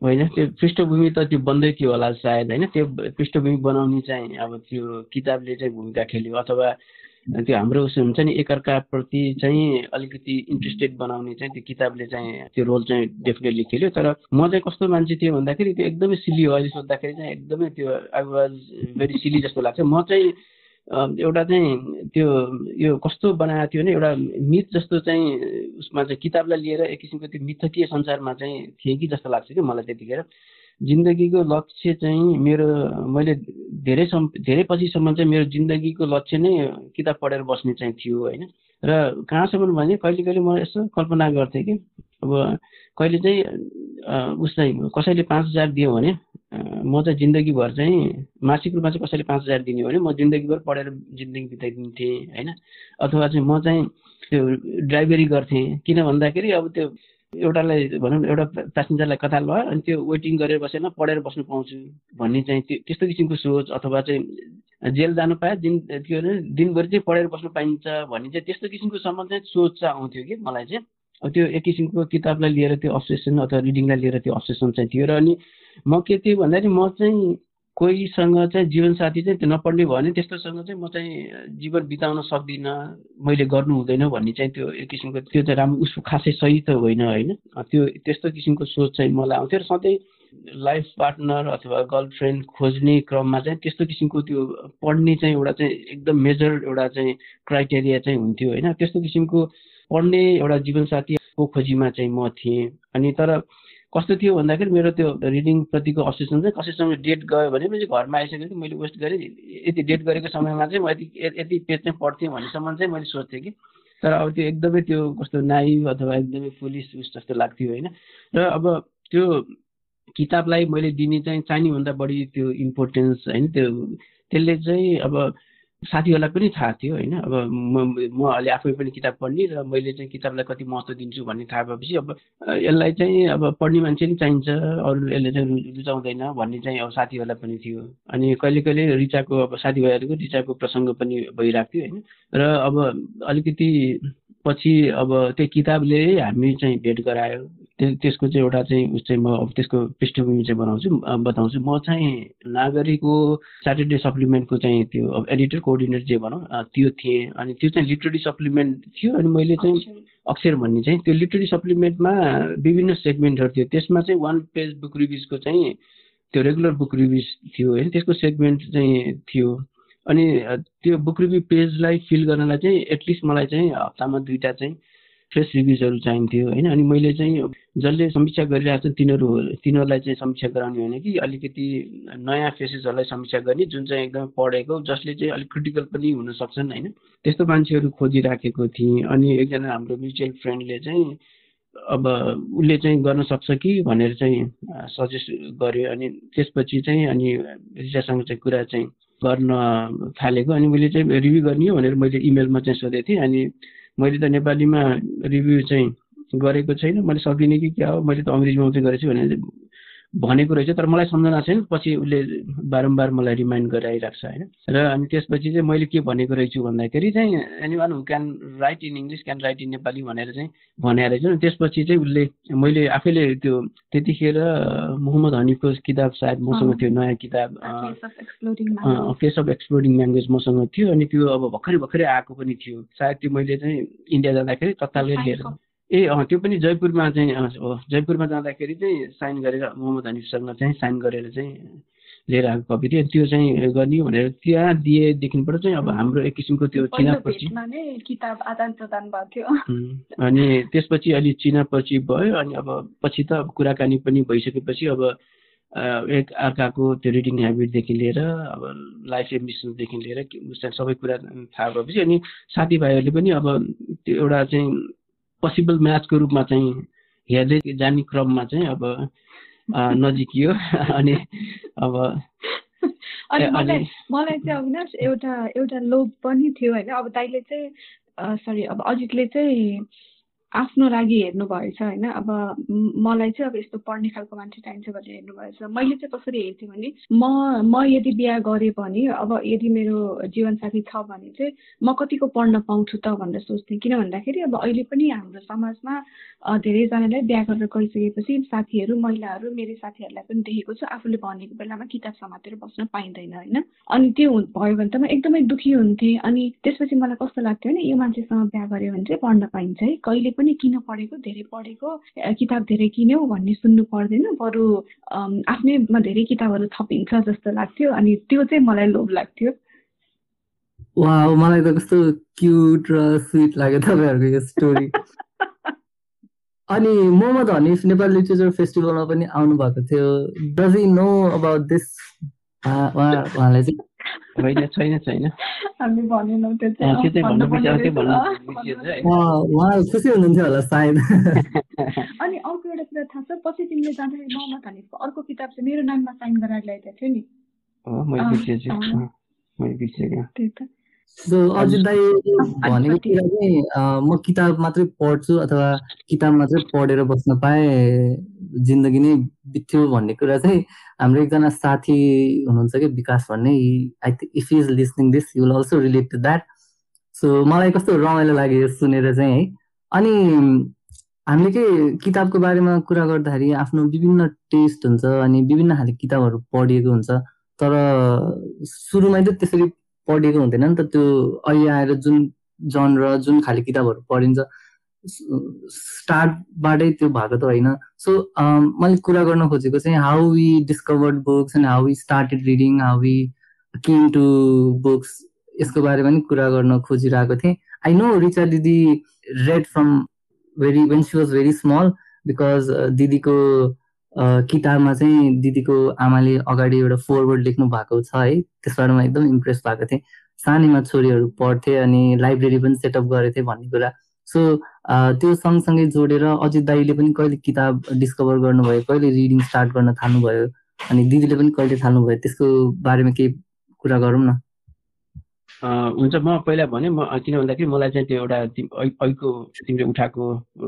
होइन त्यो पृष्ठभूमि त त्यो बन्दै थियो होला सायद होइन त्यो पृष्ठभूमि बनाउने चाहिँ अब त्यो किताबले चाहिँ भूमिका खेल्यो अथवा त्यो हाम्रो हुन्छ नि एकअर्काप्रति चाहिँ अलिकति इन्ट्रेस्टेड बनाउने चाहिँ त्यो किताबले चाहिँ त्यो रोल चाहिँ डेफिनेटली खेल्यो। तर म चाहिँ कस्तो मान्छे थियो भन्दाखेरि त्यो एकदमै सिली हो। अहिले सोद्धाखेरि चाहिँ एकदमै त्यो आई वाज भेरी सिली जस्तो लाग्छ। म चाहिँ एउटा चाहिँ त्यो यो कस्तो बनाएको थियो भने एउटा मिथ जस्तो चाहिँ उसमा चाहिँ किताबलाई लिएर एक किसिमको त्यो मिथकीय संसारमा चाहिँ थिएँ कि जस्तो लाग्छ कि मलाई त्यतिखेर। जिन्दगीको लक्ष्य चाहिँ मेरो मैले धेरै सम् धेरै पछिसम्म चाहिँ मेरो जिन्दगीको लक्ष्य नै किताब पढेर बस्ने चाहिँ थियो होइन? र कहाँसम्म भने कहिले कहिले म यसो कल्पना गर्थेँ कि अब कहिले चाहिँ उसलाई कसैले पाँच हजार दियो भने म चाहिँ जिन्दगीभर चाहिँ मासिक रूपमा चाहिँ कसैले पाँच हजार दिने भने म जिन्दगीभर पढेर जिन्दगी बिताइदिन्थेँ होइन? अथवा चाहिँ म चाहिँ त्यो ड्राइभरी गर्थेँ किन भन्दाखेरि अब त्यो एउटालाई भनौँ एउटा प्यासेन्जरलाई कता ल अनि त्यो वेटिङ गरेर बसेन पढेर बस्नु पाउँछु भन्ने चाहिँ त्यो त्यस्तो किसिमको सोच अथवा चाहिँ जेल जानु पायो दिन के भने दिनभरि चाहिँ पढेर बस्नु पाइन्छ भन्ने चाहिँ त्यस्तो किसिमको सम्म चाहिँ सोच चाहिँ आउँथ्यो कि मलाई चाहिँ। त्यो एक किसिमको किताबलाई लिएर त्यो अब्सेसन अथवा रिडिङलाई लिएर त्यो अब्सेसन चाहिँ थियो र अनि म के थियो भन्दाखेरि म चाहिँ कोहीसँग चाहिँ जीवनसाथी चाहिँ नपढ्ने भयो भने त्यस्तोसँग चाहिँ म चाहिँ जीवन बिताउन सक्दिनँ मैले गर्नु हुँदैन भन्ने चाहिँ त्यो एक किसिमको त्यो चाहिँ राम्रो उसको खासै सही त होइन होइन? त्यो त्यस्तो किसिमको सोच चाहिँ मलाई आउँथ्यो र सधैँ लाइफ पार्टनर अथवा गर्लफ्रेन्ड खोज्ने क्रममा चाहिँ त्यस्तो किसिमको त्यो पढ्ने चाहिँ एउटा चाहिँ एकदम मेजर एउटा चाहिँ क्राइटेरिया चाहिँ हुन्थ्यो होइन? त्यस्तो किसिमको पढ्ने एउटा जीवनसाथीको खोजीमा चाहिँ म थिएँ। अनि तर कस्तो थियो भन्दाखेरि मेरो त्यो रिडिङप्रतिको अब्सेसन चाहिँ कसैसँग डेट गयो भने पनि घरमा आइसकेपछि मैले वेस्ट गरेँ। यति डेट गरेको समयमा चाहिँ म यति यति पेज चाहिँ पढ्थेँ भन्नेसम्म चाहिँ मैले सोध्थेँ कि। तर अब त्यो एकदमै त्यो कस्तो नाइभ अथवा एकदमै पुलिस उस जस्तो लाग्थ्यो होइन। र अब त्यो किताबलाई मैले दिने चाहिँ चाहिनेभन्दा बढी त्यो इम्पोर्टेन्स होइन त्यो त्यसले चाहिँ अब साथीहरूलाई पनि थाहा थियो होइन? अब म अहिले आफै पनि किताब पढ्ने र मैले चाहिँ किताबलाई कति महत्त्व दिन्छु भन्ने थाहा भएपछि अब यसलाई चाहिँ अब पढ्ने मान्छे पनि चाहिन्छ अरू यसले चाहिँ रुचाउँदैन भन्ने चाहिँ अब साथीहरूलाई पनि थियो। अनि कहिले कहिले रिचाको अब साथीभाइहरूको रिचाको प्रसङ्ग पनि भइरहेको थियो होइन? र अब अलिकति पछि अब त्यो किताबले हामी चाहिँ भेट गरायो। त्यसको चाहिँ एउटा चाहिँ उस चाहिँ म अब त्यसको पृष्ठभूमि चाहिँ बनाउँछु बताउँछु। म चाहिँ नागरिकको स्याटरडे सप्लिमेन्टको चाहिँ त्यो अब एडिटर कोअर्डिनेटर जे भनौँ त्यो थिएँ। अनि त्यो चाहिँ लिटरेरी सप्लिमेन्ट थियो अनि मैले चाहिँ अक्षर। भन्ने चाहिँ त्यो लिटरेरी सप्लिमेन्टमा विभिन्न सेगमेन्टहरू थियो। त्यसमा चाहिँ वान पेज बुक रिभ्युजको चाहिँ त्यो रेगुलर बुक रिभ्युज थियो होइन त्यसको सेगमेन्ट चाहिँ थियो। अनि त्यो बुक रिभ्यू पेजलाई फिल गर्नलाई चाहिँ एटलिस्ट मलाई चाहिँ हप्तामा दुईवटा चाहिँ फ्रेस रिभ्युजहरू चाहिन्थ्यो होइन? अनि मैले चाहिँ जसले समीक्षा गरिरहेको छ तिनीहरू तिनीहरूलाई चाहिँ समीक्षा गराउने होइन कि अलिकति नयाँ फेसेसहरूलाई समीक्षा गर्ने जुन चाहिँ एकदम पढेको जसले चाहिँ अलिक क्रिटिकल पनि हुन सक्छन् होइन? त्यस्तो मान्छेहरू खोजिराखेको थिएँ। अनि एकजना हाम्रो म्युचुअल फ्रेन्डले चाहिँ अब उसले चाहिँ गर्न सक्छ कि भनेर चाहिँ सजेस्ट गर्यो। अनि त्यसपछि चाहिँ अनि रिसासँग चाहिँ कुरा चाहिँ गर्न थालेको। अनि मैले चाहिँ रिभ्यू गर्ने भनेर मैले इमेलमा चाहिँ सोधेको थिएँ। अनि मैले त नेपालीमा रिभ्यू चाहिँ गरेको छैन। मैले सकिनँ कि क्या हो? मैले त अङ्ग्रेजीमा मात्रै गरेको छु भनेर भनेको रहेछ तर मलाई सम्झना छैन। पछि उसले बारम्बार मलाई रिमाइन्ड गराइरहेको छ होइन? र अनि त्यसपछि चाहिँ मैले के भनेको रहेछु भन्दाखेरि चाहिँ anyone who can write in English can write in Nepali भनेर चाहिँ भने रहेछ। त्यसपछि चाहिँ उसले मैले आफैले त्यो त्यतिखेर मोहम्मद हनिफको किताब सायद मसँग थियो नयाँ किताब फेस अफ एक्सप्लोरिङ ल्याङ्ग्वेज मसँग थियो। अनि त्यो अब भर्खरै भर्खरै आएको पनि थियो। सायद त्यो मैले चाहिँ इन्डिया जाँदाखेरि तत्कालै लिएर ए अँ त्यो पनि जयपुरमा चाहिँ हो जयपुरमा जाँदाखेरि चाहिँ साइन गरेर मोहम्मद हनिफसँग चाहिँ साइन गरेर चाहिँ लिएर आएको कपी थियो। त्यो चाहिँ गर्ने भनेर त्यहाँ दिएदेखिबाट चाहिँ अब हाम्रो एक किसिमको त्यो चिनापछि। किताब आदान प्रदान भएको थियो। अनि त्यसपछि अलि चिनापछि भयो अनि अब पछि त अब कुराकानी पनि भइसकेपछि अब एक अर्काको त्यो रिडिङ ह्याबिटदेखि लिएर अब लाइफ एम्बिसनदेखि लिएर सबै कुरा थाहा भएपछि अनि साथीभाइहरूले पनि अब त्यो एउटा चाहिँ पोसिबल म्याचको रूपमा चाहिँ हेर्दै जाने क्रममा चाहिँ अब (laughs) नजिकियो (laughs) अनि अब अनि मलाई मलाई चाहिँ अविनाश एउटा एउटा लोभ पनि थियो होइन। अब दाइले चाहिँ सरी अब अजितले चाहिँ आफ्नो लागि हेर्नु भएछ होइन? अब मलाई चाहिँ अब यस्तो पढ्ने खालको मान्छे चाहिन्छ भनेर हेर्नु भएछ। मैले चाहिँ कसरी हेर्थेँ भने म म यदि बिहा गरेँ भने अब यदि मेरो जीवनसाथी छ भने चाहिँ म कतिको पढ्न पाउँछु त भनेर सोच्थेँ। किन भन्दाखेरि अब अहिले पनि हाम्रो समाजमा धेरैजनालाई बिहा गरेर गइसकेपछि साथीहरू महिलाहरू मेरो साथीहरूलाई पनि देखेको छु। आफूले भनेको बेलामा किताब समातेर बस्न पाइँदैन होइन? अनि त्यो भयो भने त म एकदमै दुःखी हुन्थेँ। अनि त्यसपछि मलाई कस्तो लाग्थ्यो भने यो मान्छेसँग बिहा गऱ्यो भने चाहिँ पढ्न पाइन्छ है। कहिले पनि किन पढेको? धेरै पढेको। किताब धेरै किन्यौ भन्ने सुन्नु पर्दैन। बरु आफ्नैमा धेरै किताबहरू थपिन्छ जस्तो लाग्थ्यो अनि त्यो चाहिँ मलाई लोभ लाग्थ्यो। वा मलाई त कस्तो क्युट र स्विट लाग्यो तपाईँहरूको यो स्टोरी। (laughs) अनि मोहम्मद हनिफ नेपाल लिटरेचर फेस्टिभलमा पनि आउनु भएको थियो डज नो अबाउट दिस उहाँलाई चाहिँ होइन छैन छैन। उहाँ खुसी हुनुहुन्थ्यो होला सायद। (laughs) अनि अर्को एउटा कुरा थाहा छ पछि तिमीले जाँदाखेरि मोहम्मद हनिफको अर्को किताब चाहिँ मेरो नाममा साइन गराएर ल्याइदिएको थियो नि। सो अजित दाई भनेको कुरा चाहिँ म किताब मात्रै पढ्छु अथवा किताब मात्रै पढेर बस्न पाएँ जिन्दगी नै बित्थ्यो भन्ने कुरा चाहिँ हाम्रो एकजना साथी हुनुहुन्छ कि विकास भन्ने I think if is listening this you will also relate to that so मलाई कस्तो रमाइलो लाग्यो सुनेर चाहिँ है। अनि हामीले के किताबको बारेमा कुरा गर्दाखेरि आफ्नो विभिन्न टेस्ट हुन्छ अनि विभिन्न खाले किताबहरू पढिएको हुन्छ तर सुरुमै त त्यसरी पढेको हुँदैन नि त त्यो अहिले आएर जुन जन र जुन खाले किताबहरू पढिन्छ स्टार्टबाटै त्यो भएको त होइन। सो मैले कुरा गर्न खोजेको चाहिँ how we discovered books and how we started reading how we came to books यसको बारेमा पनि कुरा गर्न खोजिरहेको थिएँ। आई नो रिचा दिदी read from very when she was very small because दिदीको किताबमा चाहिँ दिदीको आमाले अगाडि एउटा फोरवर्ड लेख्नु भएको छ है। त्यसबाट म एकदम इम्प्रेस भएको थिएँ। सानैमा छोरीहरू पढ्थे अनि लाइब्रेरी पनि सेटअप गरेको थिएँ भन्ने कुरा। सो त्यो सँगसँगै जोडेर अजित दाईले पनि कहिले किताब डिस्कभर गर्नुभयो कहिले रिडिङ स्टार्ट गर्न थाल्नुभयो अनि दिदीले पनि कहिले थाल्नुभयो त्यसको बारेमा केही कुरा गरौँ न। हुन्छ। म पहिला भने म किन भन्दाखेरि मलाई चाहिँ त्यो एउटा अहिलेको तिमीले उठाएको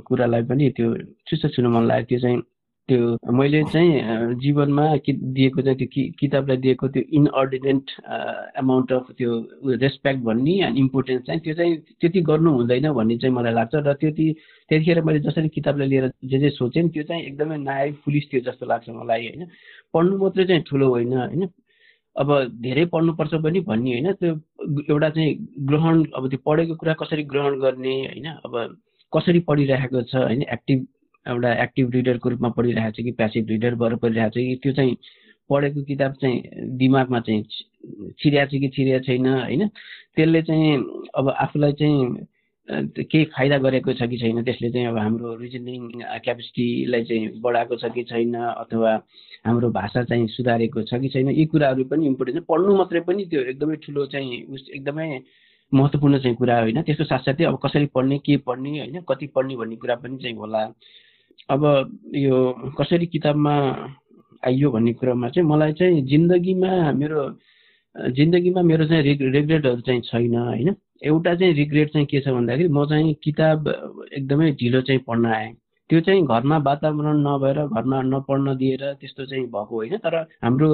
कुरालाई पनि त्यो चुस्त छुनु मन लाग्यो। त्यो चाहिँ त्यो मैले चाहिँ जीवनमा दिएको चाहिँ त्यो किताबलाई दिएको त्यो इनअर्डिनेट एमाउन्ट अफ त्यो रेस्पेक्ट भन्ने अनि इम्पोर्टेन्स चाहिँ त्यो चाहिँ त्यति गर्नु हुँदैन भन्ने चाहिँ मलाई लाग्छ र त्यति त्यतिखेर मैले जसरी किताबलाई लिएर जे जे सोचेँ त्यो चाहिँ एकदमै नाय फुलिस थियो जस्तो लाग्छ मलाई होइन। पढ्नु मात्रै चाहिँ ठुलो होइन होइन। अब धेरै पढ्नुपर्छ पनि भन्ने होइन। त्यो एउटा चाहिँ ग्रहण अब त्यो पढेको कुरा कसरी ग्रहण गर्ने होइन। अब कसरी पढिरहेको छ होइन। एक्टिभ एउटा एक्टिभ रिडरको रूपमा पढिरहेको छ कि प्यासिभ रिडर भएर पढिरहेको छ कि त्यो चाहिँ पढेको किताब चाहिँ दिमागमा चाहिँ छिरिया छ कि छिरिया छैन होइन? त्यसले चाहिँ अब आफूलाई चाहिँ केही फाइदा गरेको छ कि छैन? त्यसले चाहिँ अब हाम्रो रिजनिङ क्यापेसिटीलाई चाहिँ बढाएको छ कि छैन? अथवा हाम्रो भाषा चाहिँ सुधारेको छ कि छैन? यी कुराहरू पनि इम्पोर्टेन्ट छ। पढ्नु मात्रै पनि त्यो एकदमै ठुलो चाहिँ उस एकदमै महत्त्वपूर्ण चाहिँ कुरा होइन? त्यसको साथसाथै अब कसरी पढ्ने के पढ्ने होइन? कति पढ्ने भन्ने कुरा पनि चाहिँ होला। अब यो कसरी किताबमा आइयो भन्ने कुरामा चाहिँ मलाई चाहिँ जिन्दगीमा मेरो जिन्दगीमा मेरो चाहिँ रिग रिग्रेटहरू चाहिँ छैन होइन? एउटा चाहिँ रिग्रेट चाहिँ के छ भन्दाखेरि म चाहिँ किताब एकदमै ढिलो चाहिँ पढ्न आएँ। त्यो चाहिँ घरमा वातावरण नभएर घरमा नपढ्न दिएर त्यस्तो चाहिँ भएको होइन। तर हाम्रो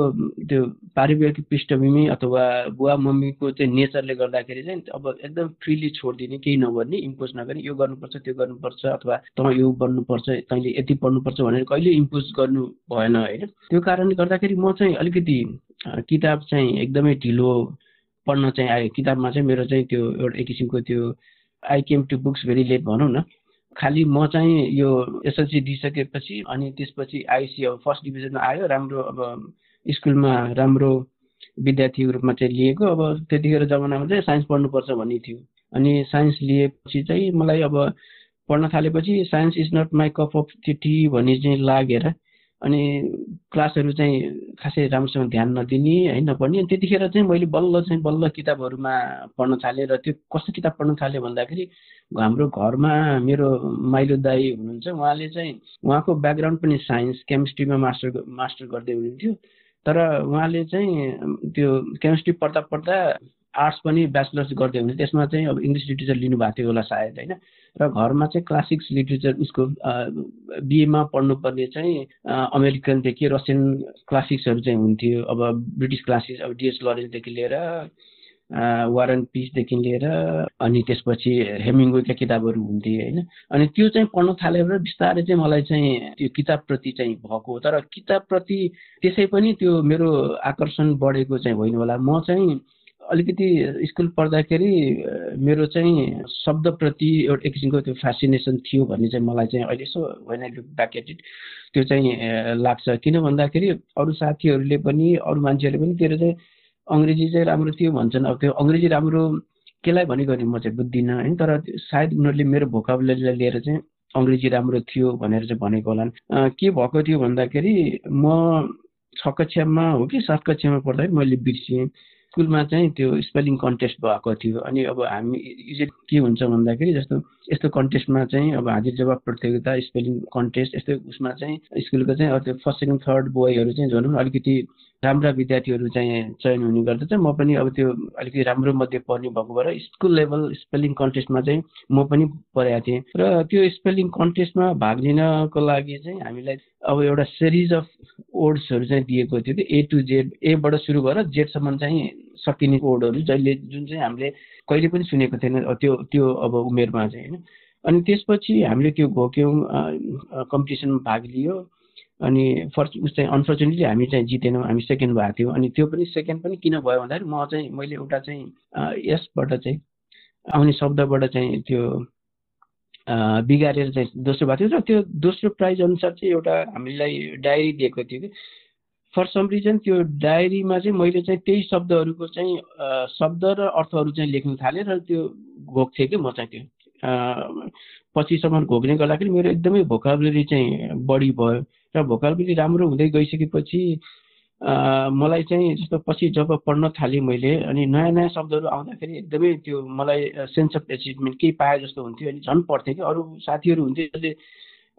त्यो पारिवारिक पृष्ठभूमि अथवा बुवा मम्मीको चाहिँ नेचरले गर्दाखेरि चाहिँ अब एकदम फ्रिली छोडिदिने केही नगर्ने इम्पोज नगर्ने यो गर्नुपर्छ त्यो गर्नुपर्छ अथवा तँ यो बन्नुपर्छ तैँले यति पढ्नुपर्छ भनेर कहिले इम्पोज गर्नु भएन होइन। त्यो कारणले गर्दाखेरि म चाहिँ अलिकति किताब चाहिँ एकदमै ढिलो पढ्न चाहिँ आयो किताबमा चाहिँ मेरो चाहिँ त्यो एउटा एक किसिमको त्यो I came to books very late भनौँ न। खालि म चाहिँ यो एसएलसी दिइसकेपछि अनि त्यसपछि आइसी अब फर्स्ट डिभिजनमा आयो राम्रो अब स्कुलमा राम्रो विद्यार्थीको रूपमा चाहिँ लिएको। अब त्यतिखेर जमानामा चाहिँ साइन्स पढ्नुपर्छ भन्ने थियो। अनि साइन्स लिएपछि चाहिँ मलाई अब पढ्न थालेपछि science is not my cup of tea भन्ने चाहिँ लागेर अनि क्लासहरू चाहिँ खासै राम्रोसँग ध्यान नदिने है नपढ्ने अनि त्यतिखेर चाहिँ मैले बल्ल चाहिँ बल्ल किताबहरूमा पढ्न थालेँ र त्यो कस्तो किताब पढ्न थालेँ भन्दाखेरि हाम्रो घरमा मेरो माइलो दाई हुनुहुन्छ उहाँले चाहिँ उहाँको ब्याकग्राउन्ड पनि साइन्स केमिस्ट्रीमा मास्टर मास्टर गर्दै हुनुहुन्थ्यो। तर उहाँले चाहिँ त्यो केमिस्ट्री पढ्दा पढ्दा आर्ट्स पनि ब्याचलर्स गर्दै हुन्थ्यो त्यसमा चाहिँ अब इङ्ग्लिस लिटरेचर लिनुभएको थियो होला सायद होइन? र घरमा चाहिँ क्लासिक्स लिटरेचर उसको बिएमा पढ्नुपर्ने चाहिँ अमेरिकनदेखि रसियन क्लासिक्सहरू चाहिँ हुन्थ्यो। अब ब्रिटिस क्लासिक्स अब डिएस लरेन्सदेखि लिएर वारन पिसदेखि लिएर अनि त्यसपछि हेमिङ्वेका किताबहरू हुन्थे होइन? अनि त्यो चाहिँ पढ्न थालेर बिस्तारै चाहिँ मलाई चाहिँ त्यो किताबप्रति चाहिँ भएको तर किताबप्रति त्यसै पनि त्यो मेरो आकर्षण बढेको चाहिँ होइन होला। म चाहिँ अलिकति स्कुल पढ्दाखेरि मेरो चाहिँ शब्दप्रति एउटा एक किसिमको त्यो फेसिनेसन थियो भन्ने चाहिँ मलाई चाहिँ अहिले यसो होइन ब्याक एट इट त्यो चाहिँ लाग्छ। किन भन्दाखेरि अरू साथीहरूले पनि अरू मान्छेहरूले पनि त्यो चाहिँ अङ्ग्रेजी चाहिँ राम्रो थियो भन्छन्। अब त्यो अङ्ग्रेजी राम्रो केलाई भनेको भने म चाहिँ बुझ्दिनँ होइन? तर सायद उनीहरूले मेरो भोकाबुलरीलाई लिएर चाहिँ अङ्ग्रेजी राम्रो थियो भनेर चाहिँ भनेको होलान्। के भएको थियो भन्दाखेरि म छ कक्षामा हो कि सात कक्षामा पढ्दाखेरि मैले बिर्सेँ। स्कुलमा चाहिँ त्यो स्पेलिङ कन्टेस्ट भएको थियो। अनि अब हामी युजली के हुन्छ भन्दाखेरि जस्तो यस्तो कन्टेस्टमा चाहिँ अब हाजिर जवाब प्रतियोगिता स्पेलिङ कन्टेस्ट यस्तो उसमा चाहिँ स्कुलको चाहिँ अब त्यो फर्स्ट सेकेन्ड थर्ड बोयहरू चाहिँ भनौँ अलिकति राम्रा विद्यार्थीहरू चाहिँ चयन हुने गर्दछ। म पनि अब त्यो अलिकति राम्रो मध्ये पढ्ने भएको भएर स्कुल लेभल स्पेलिङ कन्टेस्टमा चाहिँ म पनि पढेको थिएँ। र त्यो स्पेलिङ कन्टेस्टमा भाग लिनको लागि चाहिँ हामीलाई अब एउटा सिरिज अफ वर्ड्सहरू चाहिँ दिएको थियो कि ए टु जेड एबाट सुरु भएर जेडसम्म चाहिँ सकिने वर्डहरू जहिले जुन चाहिँ हामीले कहिले पनि सुनेको थिएन त्यो त्यो अब उमेरमा चाहिँ होइन। अनि त्यसपछि हामीले त्यो घोक्यौँ कम्पिटिसनमा भाग लियो। अनि फर्स्ट उस चाहिँ अनफर्चुनेटली हामी चाहिँ जितेनौँ हामी सेकेन्ड भएको थियौँ। अनि त्यो पनि सेकेन्ड पनि किन भयो भन्दाखेरि म चाहिँ मैले एउटा चाहिँ यसबाट चाहिँ आउने शब्दबाट चाहिँ त्यो बिगारेर चाहिँ दोस्रो भएको थियो। र त्यो दोस्रो प्राइज अनुसार चाहिँ एउटा हामीलाई डायरी दिएको थियो कि। फर सम रिजन त्यो डायरीमा चाहिँ मैले चाहिँ त्यही शब्दहरूको चाहिँ शब्द र अर्थहरू चाहिँ लेख्न थालेँ र त्यो घोक्थेँ कि म चाहिँ त्यो पछिसम्म घोक्ने गर्दाखेरि मेरो एकदमै भोकाबुलरी चाहिँ बढी भयो र भोकाबुलरी राम्रो हुँदै गइसकेपछि मलाई चाहिँ जस्तो पछि जब पढ्न थालेँ मैले अनि नयाँ नयाँ शब्दहरू आउँदाखेरि एकदमै त्यो मलाई सेन्स अफ एचिभमेन्ट केही पाए जस्तो हुन्थ्यो अनि झन् पढ्थेँ कि अरू साथीहरू हुन्थ्यो जसले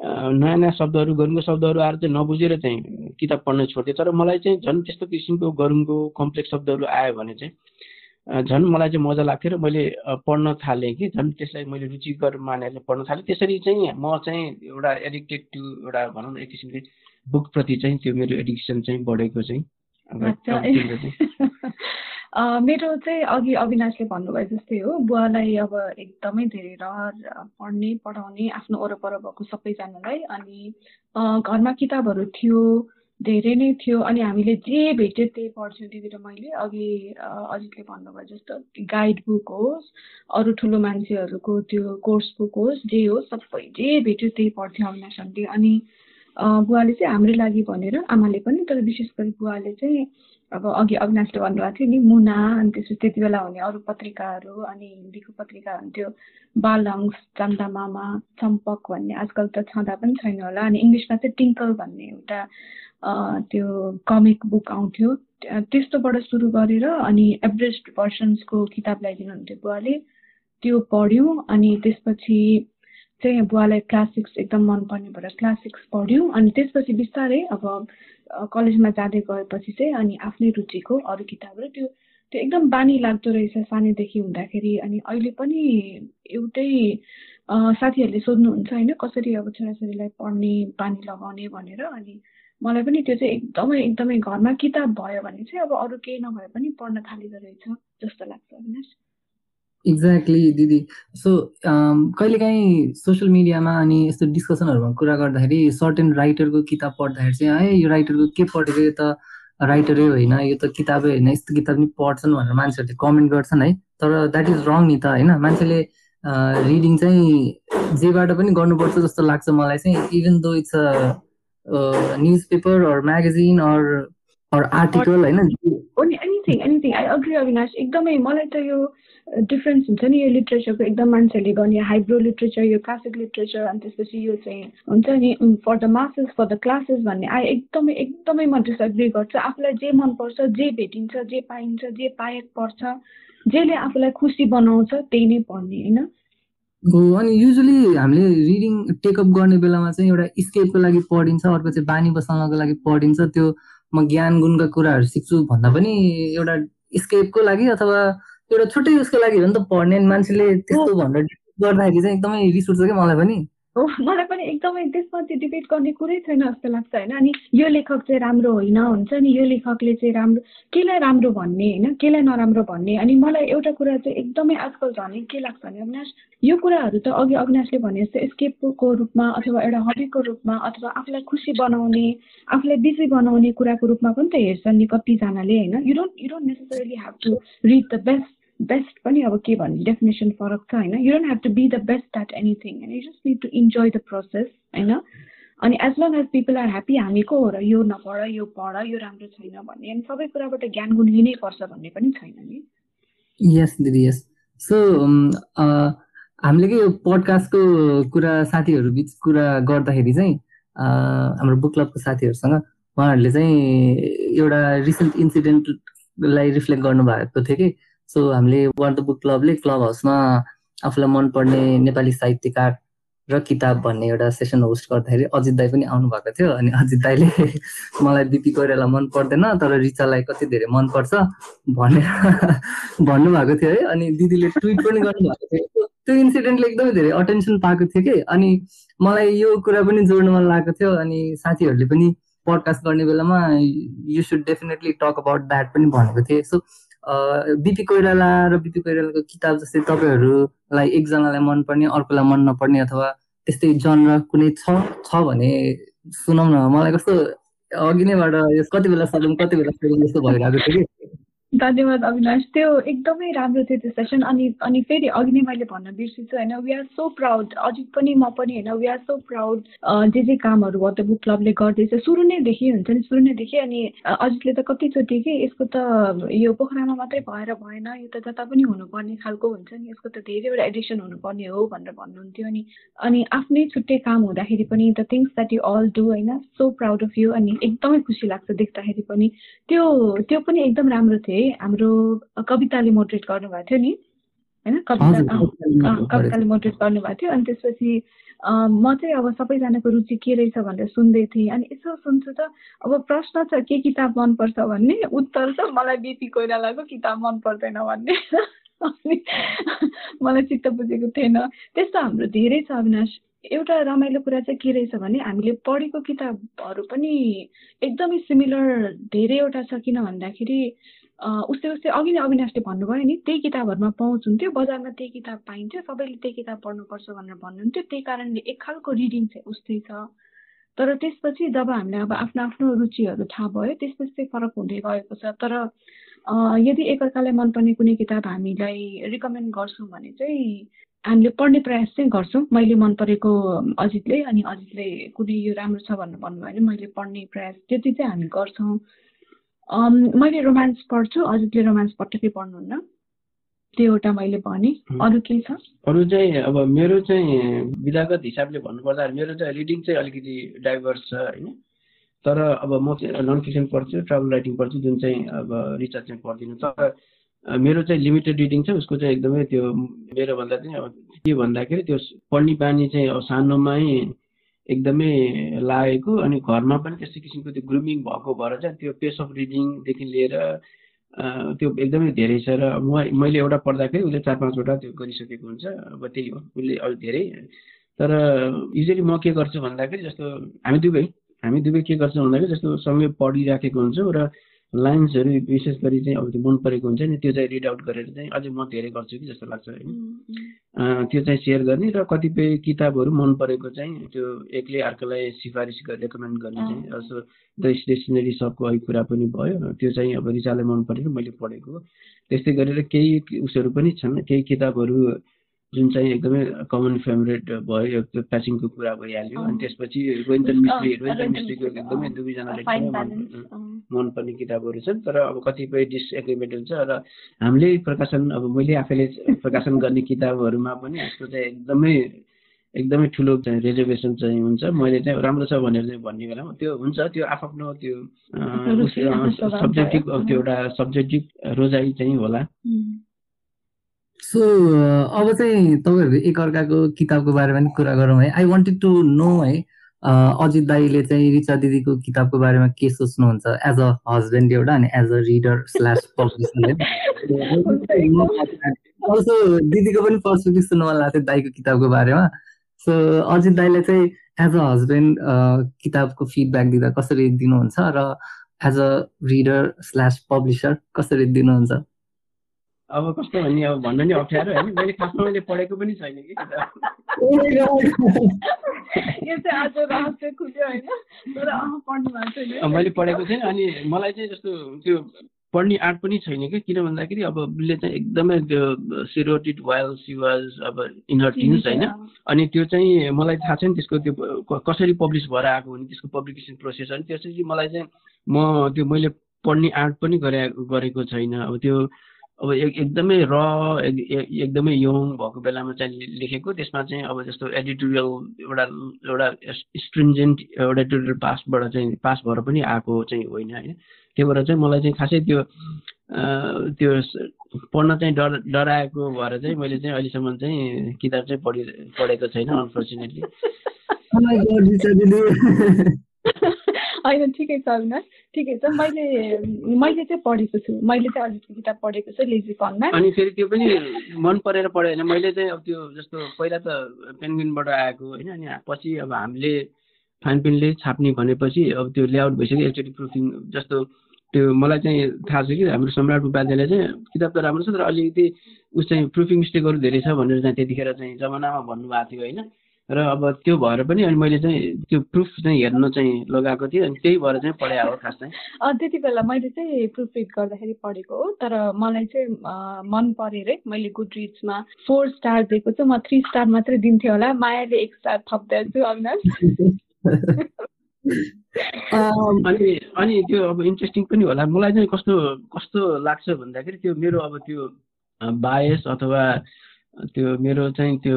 नयाँ नयाँ शब्दहरू गरुङको शब्दहरू आएर चाहिँ नबुझेर चाहिँ किताब पढ्न छोड्थेँ तर मलाई चाहिँ झन् त्यस्तो किसिमको गरुङको कम्प्लेक्स शब्दहरू आयो भने चाहिँ झन् मलाई चाहिँ मजा लाग्थ्यो र मैले पढ्न थालेँ कि झन् त्यसलाई मैले रुचिकर मानेर पढ्न थालेँ। त्यसरी चाहिँ म चाहिँ एउटा एडिक्टेड टु एउटा भनौँ न एक किसिमले बुकप्रति चाहिँ त्यो मेरो एडिक्सन चाहिँ बढेको चाहिँ। (laughs) मेरो चाहिँ अघि अविनाशले भन्नुभयो जस्तै हो बुवालाई अब एकदमै धेरै रहर पढ्ने पढाउने आफ्नो वरपर भएको सबैजनालाई अनि घरमा किताबहरू थियो धेरै नै थियो अनि हामीले जे भेट्यो त्यही पढ्थ्यौँ। दिदी र मैले अघि अजितले भन्नुभयो जस्तो गाइड बुक होस् अरू ठुलो मान्छेहरूको त्यो कोर्स बुक होस् जे होस् सबै जे भेट्यो त्यही पढ्थ्यौँ अविनाश अनि बुवाले चाहिँ हाम्रै लागि भनेर आमाले पनि तर विशेष गरी बुवाले चाहिँ अब अघि अविनाशले भन्नुभएको थियो नि मुना अनि त्यसपछि त्यति बेला हुने अरू पत्रिकाहरू अनि हिन्दीको पत्रिका हुन्थ्यो बालङ्स चान्दा मामा चम्पक भन्ने आजकल त छँदा पनि छैन होला अनि इङ्ग्लिसमा चाहिँ टिङ्कल भन्ने एउटा त्यो कमिक बुक आउँथ्यो। त्यस्तोबाट सुरु गरेर अनि एभरेस्ट भर्सन्सको किताब ल्याइदिनुहुन्थ्यो बुवाले। त्यो पढ्यौँ अनि त्यसपछि चाहिँ बुवालाई क्लासिक्स एकदम मनपर्ने भएर क्लासिक्स पढ्यौँ अनि त्यसपछि बिस्तारै अब कलेजमा जाँदै गएपछि चाहिँ अनि आफ्नै रुचिको अरू किताबहरू त्यो त्यो एकदम बानी लाग्दो रहेछ सानैदेखि हुँदाखेरि। अनि अहिले पनि एउटै साथीहरूले सोध्नुहुन्छ होइन कसरी अब छोराछोरीलाई पढ्ने बानी लगाउने? भनेर। अनि मलाई पनि त्यो चाहिँ एकदमै एकदमै घरमा किताब भयो भने चाहिँ अब अरू केही नभए पनि पढ्न थालिँदो रहेछ जस्तो लाग्छ अविनाश। एक्ज्याक्टली दिदी। सो कहिलेकाहीँ सोसियल मिडियामा अनि यस्तो डिस्कसनहरूमा कुरा गर्दाखेरि सर्टेन राइटरको किताब पढ्दाखेरि चाहिँ है यो राइटरको के पढेको यो त राइटरै होइन यो त किताबै होइन यस्तो किताब नि पढ्छन् भनेर मान्छेहरूले कमेन्ट गर्छन् है। तर द्याट इज रङ नि त होइन। मान्छेले रिडिङ चाहिँ जेबाट पनि गर्नुपर्छ जस्तो लाग्छ मलाई चाहिँ even though it's a newspaper or magazine or or article होइन। एकदमै मलाई त यो डिफ्रेन्स हुन्छ नि यो लिट्रेचरको एकदम मान्छेहरूले गर्ने हाइब्रो लिट्रेचर यो क्लासिक लिट्रेचर अनि त्यसपछि यो चाहिँ हुन्छ नि for the masses for the classes भन्ने। आई एकदमै एकदमै म डिसएग्री गर्छु। आफूलाई जे मनपर्छ जे भेटिन्छ जे पाइन्छ जे पाएक पर्छ जेले आफूलाई खुसी बनाउँछ त्यही नै पढ्ने होइन? हो अनि युजली हामीले रिडिङ टेकअप गर्ने बेलामा चाहिँ एउटा स्केपको लागि पढिन्छ अर्को चाहिँ बानी बसाल्नको लागि पढिन्छ। त्यो म ज्ञान गुणका कुराहरू सिक्छु भन्दा पनि एउटा स्केपको लागि अथवा एउटा छुट्टै उसको लागि हो नि त पढ्ने मान्छेले त्यस्तो भनेर गर्दाखेरि चाहिँ एकदमै रिस उठ्छ क्या मलाई पनि। हो मलाई पनि एकदमै त्यसमाथि डिबेट गर्ने कुरै छैन जस्तो लाग्छ होइन। अनि यो लेखक चाहिँ राम्रो होइन हुन्छ नि यो लेखकले चाहिँ राम्रो केलाई राम्रो भन्ने होइन केलाई नराम्रो भन्ने। अनि मलाई एउटा कुरा चाहिँ एकदमै आजकल झन् के लाग्छ भने अविनाश यो कुराहरू त अघि अविनाशले भने जस्तो स्केपको रूपमा अथवा एउटा हबीको रूपमा अथवा आफूलाई खुसी बनाउने आफूलाई बिजी बनाउने कुराको रूपमा पनि त हेर्छन् नि कतिजनाले होइन। You don't you don't necessarily have to read the best best पनि अब के भन्ने डेफिनेसन फरक छ होइन? You don't have to be the best at anything and you just need to enjoy the process होइन? अनि as long as people are happy हामी को हो र यो नपढ यो पढ यो राम्रो छैन भन्ने? अनि सबै कुराबाट ज्ञान गुण लिनै पर्छ भन्ने पनि छैन नि? यस दिदी यस सो हामीले के यो पोडकास्टको कुरा साथीहरू बिच कुरा गर्दाखेरि चाहिँ हाम्रो बुक क्लबको साथीहरूसँग उहाँहरूले चाहिँ एउटा रिसेन्ट इन्सिडेन्टलाई रिफ्लेक्ट गर्नुभएको थियो कि? सो हामीले वान द बुक क्लबले क्लब हाउसमा आफूलाई मनपर्ने नेपाली साहित्यकार र किताब भन्ने एउटा सेसन होस्ट गर्दाखेरि अजित दाई पनि आउनु भएको थियो अनि अजित दाईले (laughs) मलाई बिपी कोइराला मन पर्दैन तर रिचालाई कति धेरै मनपर्छ भनेर (laughs) भन्नुभएको थियो है। अनि दिदीले ट्विट पनि गर्नुभएको थियो। त्यो इन्सिडेन्टले एकदमै धेरै अटेन्सन पाएको थियो कि? अनि मलाई यो कुरा पनि जोड्नु मन लागेको थियो अनि साथीहरूले पनि पडकास्ट गर्ने बेलामा you should definitely talk about that पनि भनेको थिएँ। सो बिपी कोइराला र बिपी कोइरालाको किताब जस्तै तपाईँहरूलाई एकजनालाई मनपर्ने अर्कोलाई मन नपर्ने अथवा त्यस्तै जनर कुनै छ छ भने सुनौ न। मलाई कस्तो अघि नैबाट कति बेला सलौँ कति बेला सलौँ जस्तो भइरहेको थियो कि? धन्यवाद अविनाश। त्यो एकदमै राम्रो थियो त्यो सेसन अनि अनि फेरि अघि नै मैले भन्न बिर्सेछु होइन? वी आर सो प्राउड अझै पनि म पनि होइन? वी आर सो प्राउड जे जे कामहरू वाटर बुक क्लबले गर्दैछ। सुरु नै देखि हुन्छ नि सुरु नै देखि। अनि अजितले त कतिचोटि कि यसको त यो पोखरामा मात्रै भएर भएन। यो त जता पनि हुनुपर्ने खालको हुन्छ नि। यसको त धेरैवटा एडिसन हुनुपर्ने हो भनेर भन्नुहुन्थ्यो। अनि अनि आफ्नै छुट्टै काम हुँदाखेरि पनि the things that you all do होइन? सो प्राउड अफ यु अनि एकदमै खुसी लाग्छ देख्दाखेरि पनि। त्यो त्यो पनि एकदम राम्रो थियो हाम्रो कविताले मोटिभेट गर्नुभएको थियो नि? होइन? कविता कविताले मोटिभेट गर्नुभएको थियो। अनि त्यसपछि म चाहिँ अब सबैजनाको रुचि के रहेछ भनेर सुन्दै थिएँ। अनि यसो सुन्छु त अब प्रश्न छ के किताब मनपर्छ भन्ने? उत्तर छ मलाई बिपी कोइरालाको किताब मन पर्दैन भन्ने मलाई चित्त बुझेको थिएन। त्यस्तो हाम्रो धेरै छ अविनाश। एउटा रमाइलो कुरा चाहिँ के रहेछ भने हामीले पढेको किताबहरू पनि एकदमै सिमिलर धेरैवटा छ। किन भन्दाखेरि उस्तै उस्तै अघि नै अविनाशले भन्नुभयो नि त्यही किताबहरूमा पाउँछ। हुन्थ्यो बजारमा त्यही किताब पाइन्थ्यो सबैले त्यही किताब पढ्नुपर्छ भनेर भन्नुहुन्थ्यो। त्यही कारणले एक खालको रिडिङ चाहिँ उस्तै छ। तर त्यसपछि जब हामीलाई अब आफ्नो आफ्नो रुचिहरू थाहा भयो त्यसपछि चाहिँ फरक हुँदै गएको छ। तर यदि एकअर्कालाई मनपर्ने कुनै किताब हामीलाई रिकमेन्ड गर्छौँ भने चाहिँ हामीले पढ्ने प्रयास चाहिँ गर्छौँ। मैले मन परेको अजितले अनि अजितले कुनै यो राम्रो छ भनेर भन्नुभयो भने मैले पढ्ने प्रयास त्यति चाहिँ हामी गर्छौँ। मैले रोमान्स पढ्छु अजितले रोमान्स पटक्कै पढ्नुहुन्न? त्यो एउटा मैले भने। अरू के छ? अरू चाहिँ अब मेरो चाहिँ विधागत हिसाबले भन्नुपर्दा मेरो चाहिँ रिडिङ चाहिँ अलिकति डाइभर्स छ होइन? तर अब म चाहिँ नन फिक्सन पढ्छु ट्राभल राइटिङ पढ्छु जुन चाहिँ अब रिसर्च चाहिँ पढ्दिनँ। तर मेरो चाहिँ लिमिटेड रिडिङ छ उसको चाहिँ एकदमै त्यो मेरो भन्दा चाहिँ अब के भन्दाखेरि त्यो पढ्ने बानी चाहिँ अब सानोमै एकदमै लागेको अनि घरमा पनि त्यस्तो किसिमको त्यो ग्रुमिङ भएको भएर चाहिँ त्यो पेस अफ रिडिङदेखि लिएर त्यो एकदमै धेरै छ र मैले एउटा पढ्दाखेरि उसले चार पाँचवटा त्यो गरिसकेको हुन्छ। अब त्यही हो उसले अलिक धेरै। तर युजली म के गर्छु भन्दाखेरि जस्तो हामी दुवै हामी दुवै के गर्छौँ भन्दाखेरि जस्तो सँगै पढिराखेको हुन्छौँ र लाइन्सहरू विशेष गरी चाहिँ अब त्यो मन परेको हुन्छ नि त्यो चाहिँ रिड आउट गरेर चाहिँ अझै म धेरै गर्छु कि जस्तो लाग्छ होइन। त्यो चाहिँ सेयर गर्ने र कतिपय किताबहरू मन परेको चाहिँ त्यो एक्लै अर्कोलाई सिफारिस रेकमेन्ड गर्ने चाहिँ जस्तो द स्टेसनरी सबको अघि कुरा पनि भयो त्यो चाहिँ अब रिचालाई मन परेर मैले पढेको त्यस्तै गरेर केही उसहरू पनि छन् केही किताबहरू जुन चाहिँ एकदमै कमन फेभरेट भयो त्यो प्यासिङको कुरा भइहाल्यो। अनि त्यसपछि गोइन्टन मिस्त्री गोइन्टन मिस्त्रीको एकदमै दुवैजनाले मनपर्ने किताबहरू छन्। तर अब कतिपय डिसएग्रिमेन्ट हुन्छ र हामीले प्रकाशन अब मैले आफैले प्रकाशन गर्ने किताबहरूमा पनि यसको चाहिँ एकदमै एकदमै ठुलो चाहिँ रेजर्भेसन चाहिँ हुन्छ। मैले चाहिँ राम्रो छ भनेर चाहिँ भन्ने बेलामा त्यो हुन्छ। त्यो आफ्नो त्यो सब्जेक्टिभ त्यो एउटा सब्जेक्टिभ रोजाइ चाहिँ होला। सो अब चाहिँ तपाईँहरूको एकअर्काको किताबको बारेमा पनि कुरा गरौँ है। आई वान्टेड टु नो है अजित दाईले चाहिँ रिचा दिदीको किताबको बारेमा के सोच्नुहुन्छ एज अ हस्बेन्ड एउटा अनि as a reader slash publisher also दिदीको पनि पर्सपेक्टिभ सुन्नु मन लाग्थ्यो दाईको किताबको बारेमा। सो अजित दाईले चाहिँ एज अ हस्बेन्ड किताबको फिडब्याक दिँदा कसरी दिनुहुन्छ र as a reader slash publisher कसरी दिनुहुन्छ? अब कस्तो भन्ने अब भन्न नि अप्ठ्यारो होइन। मैले खासमा मैले पढेको पनि छैन कि मैले पढेको छैन अनि मलाई चाहिँ जस्तो त्यो पढ्ने आर्ट पनि छैन कि। किन भन्दाखेरि अब उसले चाहिँ एकदमै त्यो सिरोटिड वाइल सी वाज अब इन हर टिन्स होइन। अनि त्यो चाहिँ मलाई थाहा छैन त्यसको त्यो कसरी पब्लिस भएर आएको भने त्यसको पब्लिकेसन प्रोसेस अनि त्यसपछि मलाई चाहिँ म त्यो मैले पढ्ने आर्ट पनि गरे गरेको छैन। अब त्यो अब एकदमै र एकदमै यङ भएको बेलामा चाहिँ लेखेको। त्यसमा चाहिँ अब जस्तो एडिटोरियल एउटा एउटा स्ट्रिन्जेन्ट एउटा एडिटोरियल पासबाट चाहिँ पास भएर पनि आएको चाहिँ होइन होइन। त्यही भएर चाहिँ मलाई चाहिँ खासै त्यो त्यो पढ्न चाहिँ डर डराएको भएर चाहिँ मैले चाहिँ अहिलेसम्म चाहिँ किताब चाहिँ पढि पढेको छैन अनफर्चुनेटली (laughs) (laughs) होइन ठिकै छ अविनाश ठिकै छ। मैले मैले चाहिँ पढेको छु। मैले चाहिँ अलिकति किताब पढेको छु लेजिकनमा अनि फेरि त्यो पनि मन परेर पढेँ होइन। मैले चाहिँ अब त्यो जस्तो पहिला त पेन्गुइनबाट आएको होइन अनि पछि अब हामीले फाइनपेनले छाप्ने भनेपछि अब त्यो लेआउट भइसक्यो एकचोटि प्रुफिङ जस्तो। त्यो मलाई चाहिँ थाहा छ कि हाम्रो सम्राट उपाध्यायले चाहिँ किताब त राम्रो छ तर अलिकति उस चाहिँ प्रुफिङ मिस्टेकहरू धेरै छ भनेर चाहिँ त्यतिखेर चाहिँ जमानामा भन्नुभएको थियो होइन। र अब त्यो भएर पनि अनि मैले चाहिँ त्यो प्रुफ चाहिँ हेर्न चाहिँ लगाएको थिएँ अनि त्यही भएर चाहिँ पढाए हो खास चाहिँ। त्यति बेला मैले चाहिँ प्रुफ रिड गर्दाखेरि पढेको हो तर मलाई चाहिँ मन परेर मैले गुड रिड्समा फोर स्टार दिएको छु म थ्री स्टार मात्रै दिन्थेँ होला मायाले एक स्टार थप्दैछु छु अविनाश (laughs) अनि अनि त्यो अब इन्ट्रेस्टिङ पनि होला। मलाई चाहिँ कस्तो कस्तो लाग्छ भन्दाखेरि त्यो मेरो अब त्यो बायस अथवा त्यो मेरो चाहिँ त्यो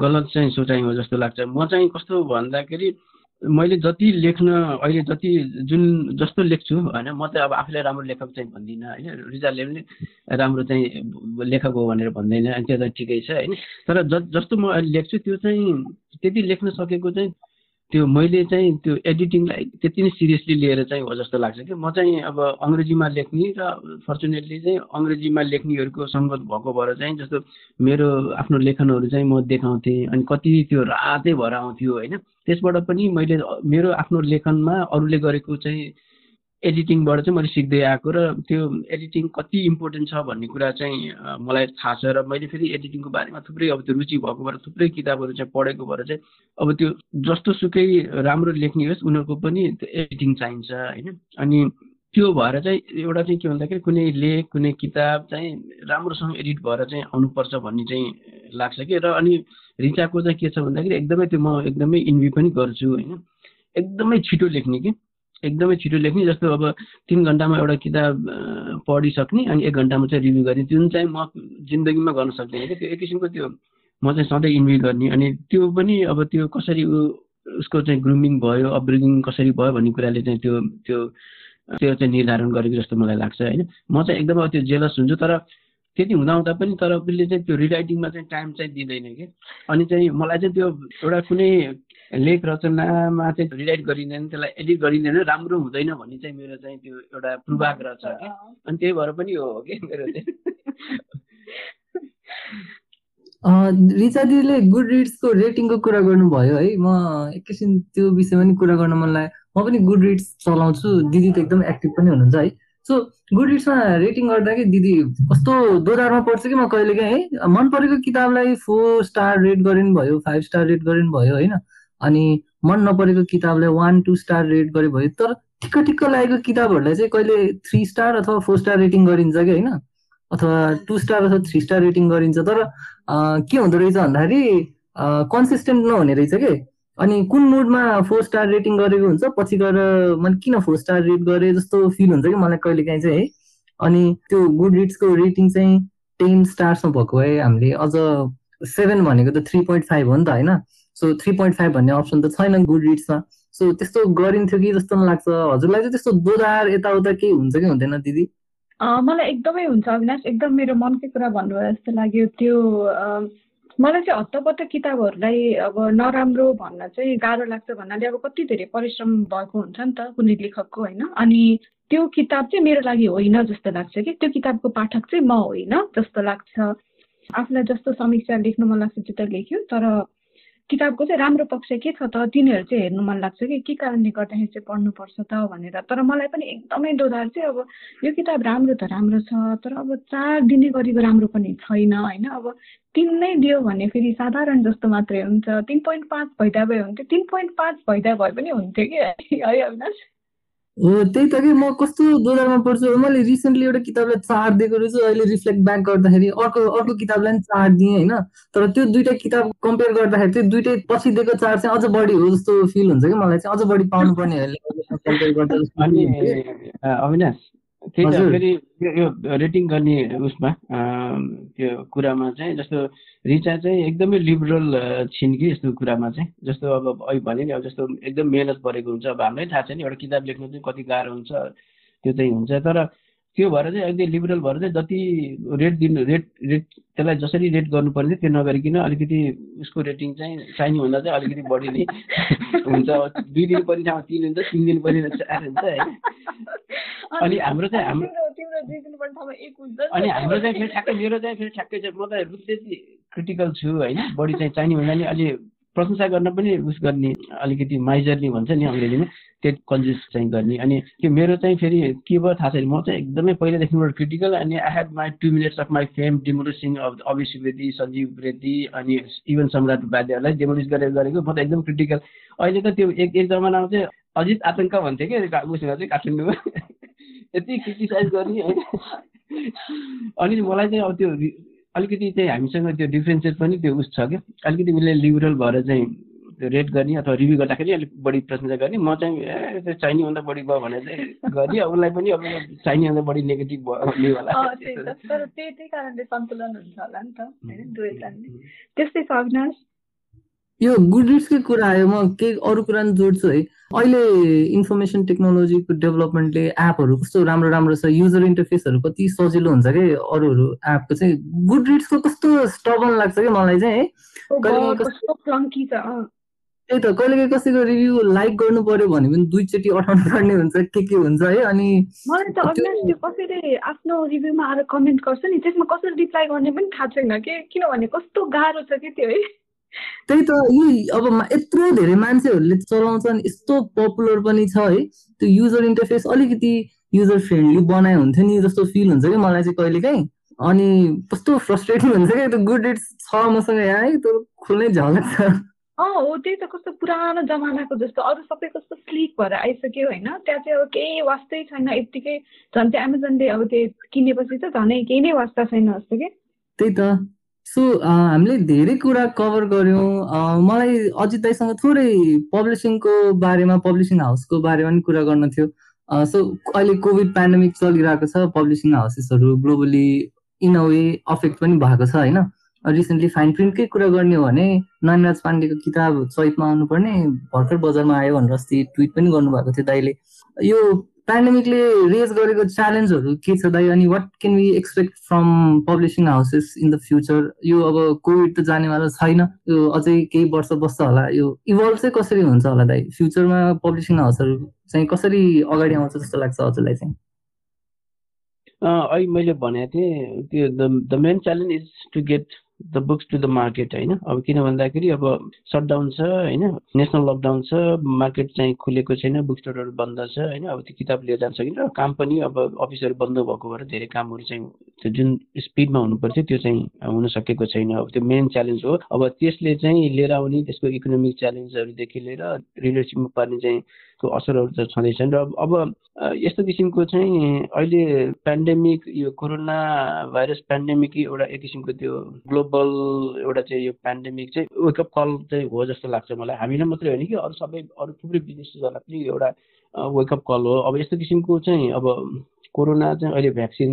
गलत चाहिँ सोचाइ हो जस्तो लाग्छ। म चाहिँ कस्तो भन्दाखेरि मैले जति लेख्न अहिले जति जुन जस्तो लेख्छु होइन म चाहिँ अब आफूलाई राम्रो लेखक चाहिँ भन्दिनँ होइन रिजालले पनि राम्रो चाहिँ लेखक हो भनेर भन्दैन अनि त्यो त ठिकै छ होइन। तर जस्तो म अहिले लेख्छु त्यो चाहिँ त्यति लेख्न सकेको चाहिँ त्यो मैले चाहिँ त्यो एडिटिङलाई त्यति नै सिरियसली लिएर चाहिँ हो जस्तो लाग्छ कि। म चाहिँ अब अङ्ग्रेजीमा लेख्ने र फर्चुनेटली चाहिँ अङ्ग्रेजीमा लेख्नेहरूको सङ्गत भएको भएर चाहिँ जस्तो मेरो आफ्नो लेखनहरू चाहिँ म देखाउँथेँ अनि कति त्यो रातै भएर आउँथ्यो होइन। त्यसबाट पनि मैले मेरो आफ्नो लेखनमा अरूले गरेको चाहिँ एडिटिङबाट चाहिँ मैले सिक्दै आएको र त्यो एडिटिङ कति इम्पोर्टेन्ट छ भन्ने कुरा चाहिँ मलाई थाहा छ र मैले फेरि एडिटिङको बारेमा थुप्रै अब त्यो रुचि भएको भएर थुप्रै किताबहरू चाहिँ पढेको भएर चाहिँ अब त्यो जस्तो सुकै राम्रो लेख्ने होस् उनीहरूको पनि त्यो एडिटिङ चाहिन्छ होइन? अनि त्यो भएर चाहिँ एउटा चाहिँ के भन्दाखेरि कुनै लेख कुनै किताब चाहिँ राम्रोसँग एडिट भएर चाहिँ आउनुपर्छ भन्ने चाहिँ लाग्छ कि? र अनि रिचाको चाहिँ के छ भन्दाखेरि एकदमै त्यो म एकदमै इन्भी पनि गर्छु होइन? एकदमै छिटो लेख्ने कि? एकदमै छिटो लेख्ने जस्तो अब तिन घन्टामा एउटा किताब पढिसक्ने अनि एक घन्टामा चाहिँ रिभ्यू गर्ने। जुन चाहिँ म जिन्दगीमा गर्न सक्दिनँ कि त्यो एक किसिमको त्यो म चाहिँ सधैँ इन्भ्यू गर्ने अनि त्यो पनि अब त्यो कसरी उसको चाहिँ ग्रुमिङ भयो अपब्रिङिङ कसरी भयो भन्ने कुराले चाहिँ त्यो त्यो त्यो चाहिँ निर्धारण गरेको जस्तो मलाई लाग्छ होइन? म चाहिँ एकदमै त्यो जेलस हुन्छु तर त्यति हुँदा पनि तर उसले चाहिँ त्यो रिराइटिङमा चाहिँ टाइम चाहिँ दिँदैन कि? अनि चाहिँ मलाई चाहिँ त्यो एउटा कुनै लेख रचनामा चाहिँ रिराइट गरिँदैन त्यसलाई एडिट गरिँदैन राम्रो हुँदैन भन्ने चाहिँ मेरो चाहिँ त्यो एउटा पूर्वाग्रह छ कि। अनि त्यही भएर पनि हो कि मेरो चाहिँ। रिचा दिदीले गुड रिड्सको रेटिङको कुरा गर्नुभयो है। म एकैछिन त्यो विषयमा पनि कुरा गर्न मन लाग्यो म पनि गुड रिड्स चलाउँछु। दिदी त एकदम एक्टिभ पनि हुनुहुन्छ है। सो गुड रिड्समा रेटिङ गर्दाखेरि दिदी कस्तो दोधारमा पर्छ कि म कहिले काहीँ है? मन परेको किताबलाई फोर स्टार रेट गरिनु भयो फाइभ स्टार रेट गरिनु भयो होइन? अनि मन नपरेको किताबलाई वान टू स्टार रेट गरे भयो तर ठिक्क ठिक्क लागेको किताबहरूलाई चाहिँ कहिले थ्री स्टार अथवा फोर स्टार रेटिङ गरिन्छ कि होइन? अथवा टु स्टार अथवा थ्री स्टार रेटिङ गरिन्छ। तर के हुँदो रहेछ भन्दाखेरि कन्सिस्टेन्ट नहुने रहेछ कि? अनि कुन मुडमा फोर स्टार रेटिङ गरेको हुन्छ पछि गएर मैले किन फोर स्टार रेट गरेँ जस्तो फिल हुन्छ कि मलाई कहिले काहीँ चाहिँ है? अनि त्यो गुड रिड्सको रेटिङ चाहिँ टेन स्टार्समा भएको भए हामीले। अझ सेभेन भनेको त थ्री पोइन्ट फाइभ हो नि त होइन? सो थ्री पोइन्ट फाइभ भन्ने अप्सन त छैन गुड रिड्समा सो त्यस्तो गरिन्थ्यो कि जस्तो लाग्छ। हजुरलाई चाहिँ त्यस्तो दोधार यताउता केही हुन्छ कि हुँदैन दिदी? मलाई एकदमै हुन्छ अविनाश। एकदम मेरो मनकै कुरा भन्नुभयो जस्तो लाग्यो। त्यो मलाई चाहिँ हत्तपत्त किताबहरूलाई अब नराम्रो भन्न चाहिँ गाह्रो लाग्छ भन्नाले अब कति धेरै परिश्रम भएको हुन्छ नि त कुनै लेखकको होइन? अनि त्यो किताब चाहिँ मेरो लागि होइन जस्तो लाग्छ कि। त्यो किताबको पाठक चाहिँ म होइन जस्तो लाग्छ। आफूलाई जस्तो समीक्षा लेख्नु मन लाग्छ त्यो त लेख्यो। तर किताबको चाहिँ राम्रो पक्ष के छ त तिनीहरू चाहिँ हेर्नु मन लाग्छ कि के कारणले गर्दाखेरि चाहिँ पढ्नुपर्छ त भनेर। तर मलाई पनि एकदमै दोधार चाहिँ अब यो किताब राम्रो त राम्रो छ तर अब चार दिने गरेको राम्रो पनि छैन होइन? अब तिन नै दियो भने फेरि साधारण जस्तो मात्रै हुन्छ। तिन पोइन्ट पाँच भइदिया भए हुन्थ्यो तिन पोइन्ट पाँच भइदिया भए पनि हुन्थ्यो कि? है अविनाश? हो त्यही त कि म कस्तो दोधारमा पढ्छु मैले रिसेन्टली एउटा किताबलाई चार दिएको रहेछु अहिले रिफ्लेक्ट ब्याक गर्दाखेरि अर्को अर्को किताबलाई पनि चार दिएँ होइन? तर त्यो दुइटा किताब कम्पेयर गर्दाखेरि त्यो दुइटै पछि दिएको चार चाहिँ अझ बढी हो जस्तो फिल हुन्छ कि मलाई चाहिँ अझ बढी पाउनु पर्ने (laughs) अविनाश त्यही त फेरि यो रेटिङ गर्ने उसमा त्यो कुरामा चाहिँ जस्तो रिचा चाहिँ एकदमै लिबरल छिन् कि यस्तो कुरामा चाहिँ। जस्तो अब अहिले भने नि अब जस्तो एकदम मेहनत परेको हुन्छ। अब हामीलाई थाहा छ नि एउटा किताब लेख्नु चाहिँ कति गाह्रो हुन्छ त्यो चाहिँ हुन्छ। तर त्यो भएर चाहिँ अलिकति लिबरल भएर चाहिँ जति रेट दिनु रेट रेट त्यसलाई जसरी रेट गर्नुपर्ने त्यो नगरिकन अलिकति उसको रेटिङ चाहिँ चाहिने भन्दा चाहिँ अलिकति बढी नै हुन्छ। दुई दिन पनि ठाउँमा तिन हुन्छ तिन दिन पनि चार हुन्छ होइन अनि हाम्रो चाहिँ हाम्रो अनि हाम्रो चाहिँ फेरि ठ्याक्कै मेरो चाहिँ फेरि ठ्याक्कै चाहिँ म त रुचि चाहिँ क्रिटिकल छु होइन। बढी चाहिँ चाहिने भन्दा नि अलि प्रशंसा गर्न पनि उस गर्ने अलिकति माइजरली भन्छ नि अङ्ग्रेजीमा त्यो कन्जुस चाहिँ गर्ने। अनि त्यो मेरो चाहिँ फेरि के भयो थाहा छैन। म चाहिँ एकदमै पहिलादेखिबाट क्रिटिकल अनि I had my two minutes of my fame demolish Singh Abhi Subedi Sanjeev Reddy अनि इभन सम्राट उपाध्यायलाई डिमोलिस गरेर गरेको। म त एकदम क्रिटिकल अहिले त त्यो एक एक जमानामा चाहिँ अजित आतङ्क भन्थ्यो कि? उसँग चाहिँ काठमाडौँमा (laughs) यति क्रिटिसाइज गर्ने होइन। अनि मलाई चाहिँ अब त्यो अलिकति चाहिँ हामीसँग त्यो डिफ्रेन्सेस पनि त्यो उस छ क्या। अलिकति उसले लिबरल भएर चाहिँ त्यो रेट गर्ने अथवा रिभ्यू गर्दाखेरि अलिक बढी प्रशंसा गर्ने। म चाहिँ ए चाहिने भन्दा बढी भयो भने चाहिँ गर्ने। उसलाई पनि अब चाहिने भन्दा बढी नेगेटिभ भयो होला। तर त्यही कारणले सन्तुलन हुन्छ होला नि त। होइन? त्यस्तै छ अविनाश। यो गुड रिड्सकै कुरा आयो म केही अरू कुरा पनि जोड्छु है। अहिले इन्फर्मेसन टेक्नोलोजीको डेभलपमेन्टले एपहरू कस्तो राम्रो राम्रो छ युजर इन्टरफेसहरू कति सजिलो हुन्छ कि अरूहरू एपको चाहिँ गुड रिड्सको कस्तो स्टबन लाग्छ कि मलाई चाहिँ है? त्यही त कहिले कहिले कसैको रिभ्यू लाइक गर्नु पर्यो भने पनि दुईचोटि अठाउनु पर्ने हुन्छ के के हुन्छ है? अनि मलाई त त्यो कसैले आफ्नो रिभ्यूमा आएर कमेन्ट गर्छ नि त्यसमा कसरी रिप्लाई गर्ने पनि थाहा छैन कि किनभने कस्तो गाह्रो छ कि त्यो है? त्यही त यी अब यत्रो धेरै मान्छेहरूले चलाउँछन् यस्तो पपुलर पनि छ है। त्यो युजर इन्टरफेस अलिकति युजर फ्रेन्डली बनाए हुन्थ्यो नि जस्तो फिल हुन्छ कि मलाई चाहिँ कहिले काहीँ अनि कस्तो फ्रस्ट्रेटिङ हुन्छ क्या त्यो गुड डेट्स छ मसँग यहाँ है त्यो खुल्नै झलक छ। अँ हो त्यही त कस्तो पुरानो जमानाको जस्तो। अरू सबै कस्तो स्लिक भएर आइसक्यो होइन त्यहाँ चाहिँ अब केही वास्तै छैन यत्तिकै झन् त्यो एमाजोनले अब त्यो किनेपछि त झनै केही नै वास्ता छैन जस्तो कि। त्यही त। सो हामीले धेरै कुरा कभर गऱ्यौँ। मलाई अजित दाईसँग थोरै पब्लिसिङको बारेमा पब्लिसिङ हाउसको बारेमा पनि कुरा गर्न थियो। सो अहिले कोभिड पेन्डेमिक चलिरहेको छ publishing हाउसेसहरू globally in a way affect पनि भएको छ होइन? रिसेन्टली फाइन प्रिन्टकै कुरा गर्ने हो भने नयनराज पाण्डेको किताब चैतमा आउनुपर्ने भर्खर बजारमा आयो भनेर अस्ति ट्विट पनि गर्नुभएको थियो दाइले यो पेन्डेमिकले रेज गरेको च्यालेन्जहरू के छ दाइ? अनि what can we expect from publishing houses in the future यो अब कोभिड त जानेवाला छैन। यो अझै केही वर्ष बस्छ होला। यो इभल्भ चाहिँ कसरी हुन्छ होला दाइ? फ्युचरमा पब्लिसिङ हाउसहरू चाहिँ कसरी अगाडि आउँछ जस्तो लाग्छ हजुरलाई चाहिँ? अहिले मैले भनेको थिएँ त्यो the main challenge is to get the books to the market होइन? अब किन भन्दाखेरि अब सटडाउन छ होइन? नेसनल लकडाउन छ मार्केट चाहिँ खुलेको छैन बुक स्टोरहरू बन्द छ होइन? अब त्यो किताब लिएर जान सकिन्छ। काम पनि अब अफिसहरू बन्द भएको भएर धेरै कामहरू चाहिँ त्यो जुन स्पिडमा हुनुपर्थ्यो त्यो चाहिँ हुन सकेको छैन। अब त्यो मेन च्यालेन्ज हो। अब त्यसले चाहिँ लिएर आउने त्यसको इकोनोमिक च्यालेन्जहरूदेखि लिएर रिलेसनसिपमा पर्ने चाहिँ को असरहरू त छँदैछन् र अब यस्तो किसिमको चाहिँ अहिले पेन्डेमिक यो कोरोना भाइरस पेन्डेमिक एउटा एक किसिमको त्यो ग्लोबल एउटा चाहिँ यो पेन्डेमिक चाहिँ वेकअप कल चाहिँ हो जस्तो लाग्छ मलाई। हामीलाई मात्रै होइन कि अरू सबै अरू थुप्रै बिजनेसेसहरूलाई पनि एउटा वेकअप कल हो। अब यस्तो किसिमको चाहिँ अब कोरोना चाहिँ अहिले भ्याक्सिन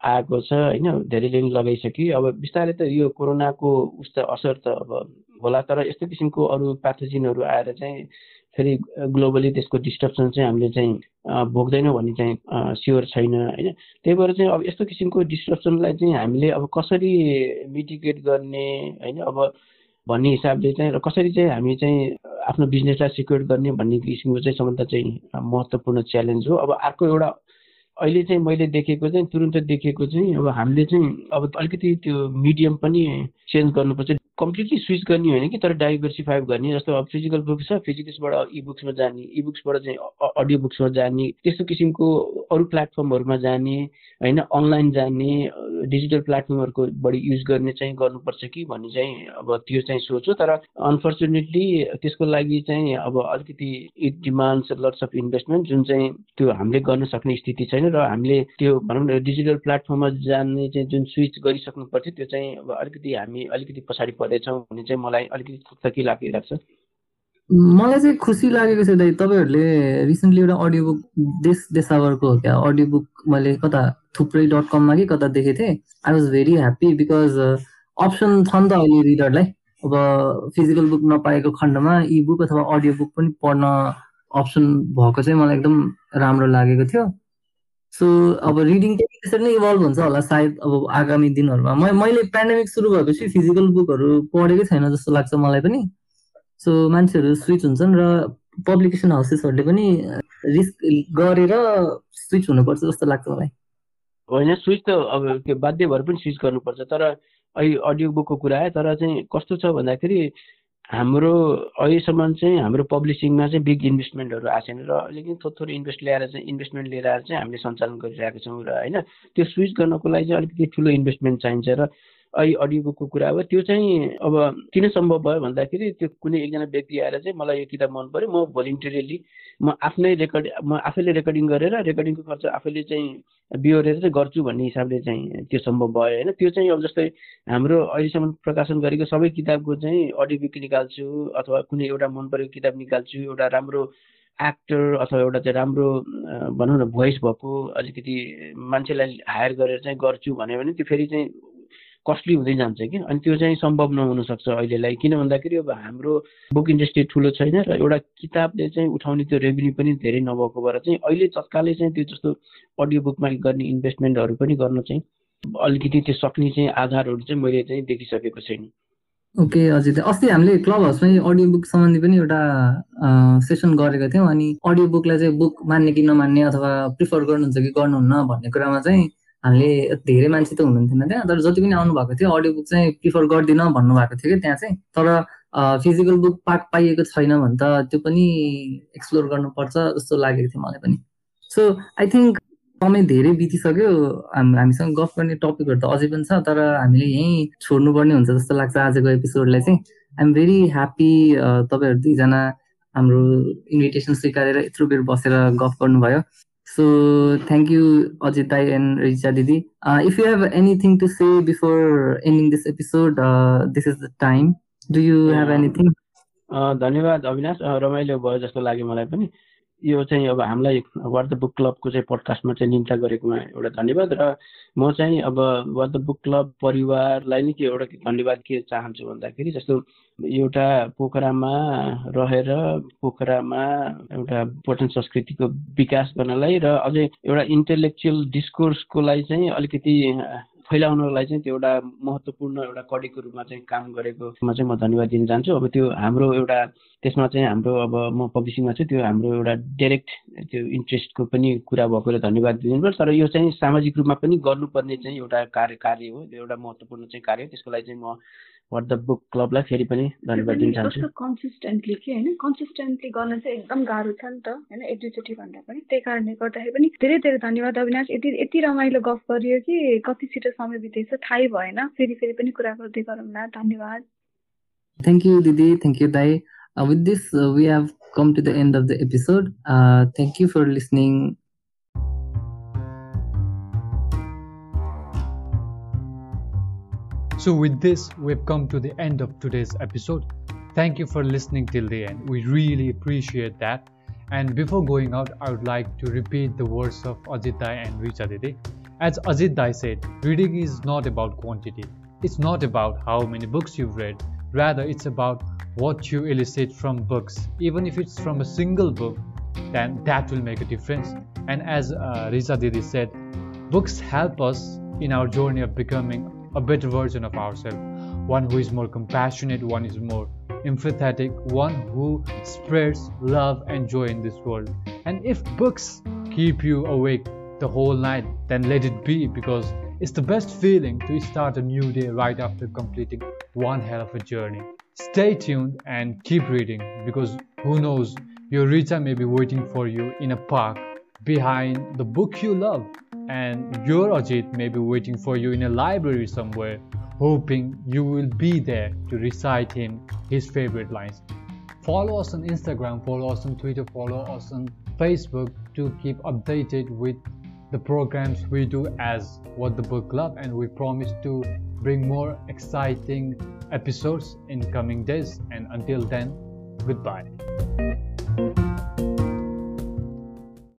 आएको छ होइन? धेरैले पनि लगाइसक्यो। अब बिस्तारै त यो कोरोनाको उस असर त अब होला तर यस्तो किसिमको अरू प्याथोजिनहरू आएर चाहिँ फेरि ग्लोबली त्यसको डिस्ट्रप्सन चाहिँ हामीले चाहिँ भोग्दैनौँ भन्ने चाहिँ स्योर छैन होइन? त्यही भएर चाहिँ अब यस्तो किसिमको डिस्ट्रप्सनलाई चाहिँ हामीले अब कसरी मिटिगेट गर्ने होइन? अब भन्ने हिसाबले चाहिँ र कसरी चाहिँ हामी चाहिँ आफ्नो बिजनेसलाई सिक्योर गर्ने भन्ने किसिमको चाहिँ सबभन्दा चाहिँ महत्त्वपूर्ण च्यालेन्ज हो। अब अर्को एउटा अहिले चाहिँ मैले देखेको चाहिँ तुरन्त देखेको चाहिँ अब हामीले चाहिँ अब अलिकति त्यो मिडियम पनि चेन्ज गर्नुपर्छ। कम्प्लिटली स्विच गर्ने होइन कि तर डाइभर्सिफाई गर्ने जस्तो अब फिजिकल बुक्स छ फिजिकल्सबाट इ बुक्समा जाने इ बुक्सबाट चाहिँ अडियो बुक्समा जाने त्यस्तो किसिमको अरू प्लेटफर्महरूमा जाने होइन अनलाइन जाने डिजिटल प्लेटफर्महरूको बढी युज गर्ने चाहिँ गर्नुपर्छ कि भन्ने चाहिँ अब त्यो चाहिँ सोच्छु। तर अनफर्चुनेटली त्यसको लागि चाहिँ अब अलिकति it demands lots of investment जुन चाहिँ त्यो हामीले गर्न सक्ने स्थिति छैन। र हामीले त्यो भनौँ न डिजिटल प्लेटफर्ममा जाने चाहिँ जुन स्विच गरिसक्नु पर्थ्यो त्यो चाहिँ अब अलिकति हामी अलिकति पछाडि परेछौँ भन्ने चाहिँ मलाई अलिकति थुक्थकी लागिरहेको छ। मलाई चाहिँ खुसी लागेको छ दाइ तपाईँहरूले रिसेन्टली एउटा अडियो बुक देश देशावरको क्या? अडियो बुक मैले कता थुप्रै डट कममा कि कता देखेको थिएँ। I was very happy because option छ नि त अहिले रिडरलाई अब फिजिकल बुक नपाएको खण्डमा इ बुक अथवा अडियो बुक पनि पढ्न अप्सन भएको चाहिँ मलाई एकदम राम्रो लागेको थियो। सो अब रिडिङ चाहिँ त्यसरी नै इभल्भ हुन्छ होला सायद अब आगामी दिनहरूमा। मैले पेन्डेमिक सुरु भएपछि फिजिकल बुकहरू पढेकै छैन जस्तो लाग्छ मलाई पनि। सो मान्छेहरू स्विच हुन्छन् र पब्लिकेसन हाउसेसहरूले पनि रिस्क गरेर स्विच हुनुपर्छ जस्तो लाग्छ मलाई। होइन स्विच त अब त्यो बाध्य भएर पनि स्विच गर्नुपर्छ। तर अहिले अडियो बुकको कुरा आयो तर चाहिँ कस्तो छ भन्दाखेरि हाम्रो अहिलेसम्म चाहिँ हाम्रो पब्लिसिङमा चाहिँ बिग इन्भेस्टमेन्टहरू आएको छैन र अलिकति थोर थोरै इन्भेस्ट ल्याएर चाहिँ इन्भेस्टमेन्ट लिएर आएर चाहिँ हामीले सञ्चालन गरिरहेको छौँ र होइन त्यो स्विच गर्नको लागि चाहिँ अलिकति ठुलो इन्भेस्टमेन्ट चाहिन्छ र अहिले अडियो बुकको कुरा हो। त्यो चाहिँ अब किन सम्भव भयो भन्दाखेरि त्यो कुनै एकजना व्यक्ति आएर चाहिँ मलाई यो किताब मन पऱ्यो म भोलिन्टरियली म आफ्नै रेकर्ड म आफैले रेकर्डिङ गरेर रेकर्डिङको खर्च आफैले चाहिँ बिहोरेर चाहिँ गर्छु भन्ने हिसाबले चाहिँ त्यो सम्भव भयो होइन। त्यो चाहिँ अब जस्तै हाम्रो अहिलेसम्म प्रकाशन गरेको सबै किताबको चाहिँ अडियो बुक निकाल्छु अथवा कुनै एउटा मन परेको किताब निकाल्छु एउटा राम्रो एक्टर अथवा एउटा चाहिँ राम्रो भनौँ न भोइस भएको अलिकति मान्छेलाई हायर गरेर चाहिँ गर्छु भन्यो भने त्यो फेरि चाहिँ कस्टली हुँदै जान्छ कि? अनि त्यो चाहिँ सम्भव नहुनसक्छ अहिलेलाई। किन भन्दाखेरि अब हाम्रो बुक इन्डस्ट्री ठुलो छैन र एउटा किताबले चाहिँ उठाउने त्यो रेभेन्यू पनि धेरै नभएको भएर चाहिँ अहिले तत्कालै चाहिँ त्यो जस्तो अडियो बुकमा गर्ने इन्भेस्टमेन्टहरू पनि गर्न चाहिँ अलिकति त्यो सक्ने चाहिँ आधारहरू चाहिँ मैले चाहिँ देखिसकेको छैन। ओके हजुर। अस्ति हामीले क्लब हाउसमै अडियो बुक सम्बन्धी पनि एउटा सेसन गरेको थियौँ। अनि अडियो बुकलाई चाहिँ बुक मान्ने कि नमान्ने अथवा प्रिफर गर्नुहुन्छ कि गर्नुहुन्न भन्ने कुरामा चाहिँ हामीले धेरै मान्छे त हुनुहुन्थेन त्यहाँ। तर जति पनि आउनु भएको थियो अडियो बुक चाहिँ प्रिफर गर्दिनँ भन्नुभएको थियो कि त्यहाँ चाहिँ। तर फिजिकल बुक पाक पाइएको छैन भने त त्यो पनि एक्सप्लोर गर्नुपर्छ जस्तो लागेको थियो मलाई पनि। सो आई थिङ्क समय धेरै बितिसक्यो। हामीसँग गफ गर्ने टपिकहरू त अझै पनि छ तर हामीले यहीँ छोड्नुपर्ने हुन्छ जस्तो लाग्छ आजको एपिसोडलाई चाहिँ। आइएम भेरी ह्याप्पी तपाईँहरू दुईजना हाम्रो इन्भिटेसन स्वीकारेर यत्रो बेर बसेर गफ गर्नुभयो। सो थ्याङ्क यू अजिताई एन्ड रिजा दिदी if you have anything to say before ending this episode this is the time do you have anything धन्यवाद अविनाश। uh, रमाइलो भयो जस्तो लाग्यो मलाई पनि। यो चाहिँ अब हामीलाई वाट द बुक क्लबको चाहिँ पडकास्टमा चाहिँ निम्ता गरेकोमा एउटा धन्यवाद र म चाहिँ अब वाट द बुक क्लब परिवारलाई नै के एउटा धन्यवाद के चाहन्छु भन्दाखेरि जस्तो एउटा पोखरामा रहेर पोखरामा एउटा पर्यटन संस्कृतिको विकास गर्नलाई र अझै एउटा इन्टेलेक्चुअल डिस्कोर्सको लागि चाहिँ अलिकति फैलाउनलाई चाहिँ त्यो एउटा महत्त्वपूर्ण एउटा कडीको रूपमा चाहिँ काम गरेकोमा चाहिँ म धन्यवाद दिन चाहन्छु। अब त्यो हाम्रो एउटा त्यसमा चाहिँ हाम्रो अब म पब्लिसिङमा चाहिँ त्यो हाम्रो एउटा डाइरेक्ट त्यो इन्ट्रेस्टको पनि कुरा भएकोले धन्यवाद दिनुपर्छ। तर यो चाहिँ सामाजिक रूपमा पनि गर्नुपर्ने चाहिँ एउटा कार्य कार्य हो। एउटा महत्त्वपूर्ण चाहिँ कार्य हो। त्यसको लागि चाहिँ म वाट द बुक क्लबलाई फेरि पनि धन्यवाद दिन चाहन्छु। कन्सिस्टेन्टली के होइन? कन्सिस्टेन्टली गर्न चाहिँ एकदम गाह्रो छ नि त होइन? एक दुईचोटि भन्दा पनि। त्यही कारणले गर्दाखेरि पनि धेरै धेरै धन्यवाद अविनाश। यति यति रमाइलो गफ गरियो कि कति छिटो समय बितेछ थाहै भएन। फेरि फेरि पनि कुरा गर्दै गरौँला धन्यवाद। थ्याङ्क यू दिदी थ्याङ्क यू दाई with this uh, we have come to the end of the episode. Uh, thank you So, with this, we've come to the end of today's episode. Thank you for listening till the end. We really appreciate that. And before going out, I would like to repeat the words of Ajit Dai and Richa Didi. As Ajit Dai said, reading is not about quantity. It's not about how many books you've read. Rather, it's about what you elicit from books. Even if it's from a single book, then that will make a difference. And as uh, said, books help us in our journey of becoming a better version of ourselves, one who is more compassionate, one is more empathetic, one who spreads love and joy in this world. And if books keep you awake the whole night, then let it be because it's the best feeling to start a new day right after completing one hell of a journey. Stay tuned and keep reading because who knows, your Rita may be waiting for you in a park behind the book you love. And your Ajit may be waiting for you in a library somewhere, hoping you will be there to recite him his favorite lines. Follow us on Instagram, follow us on Twitter, follow us on Facebook to keep updated with the programs we do as What the Book Club, and we promise to bring more exciting episodes in coming days. And until then, goodbye.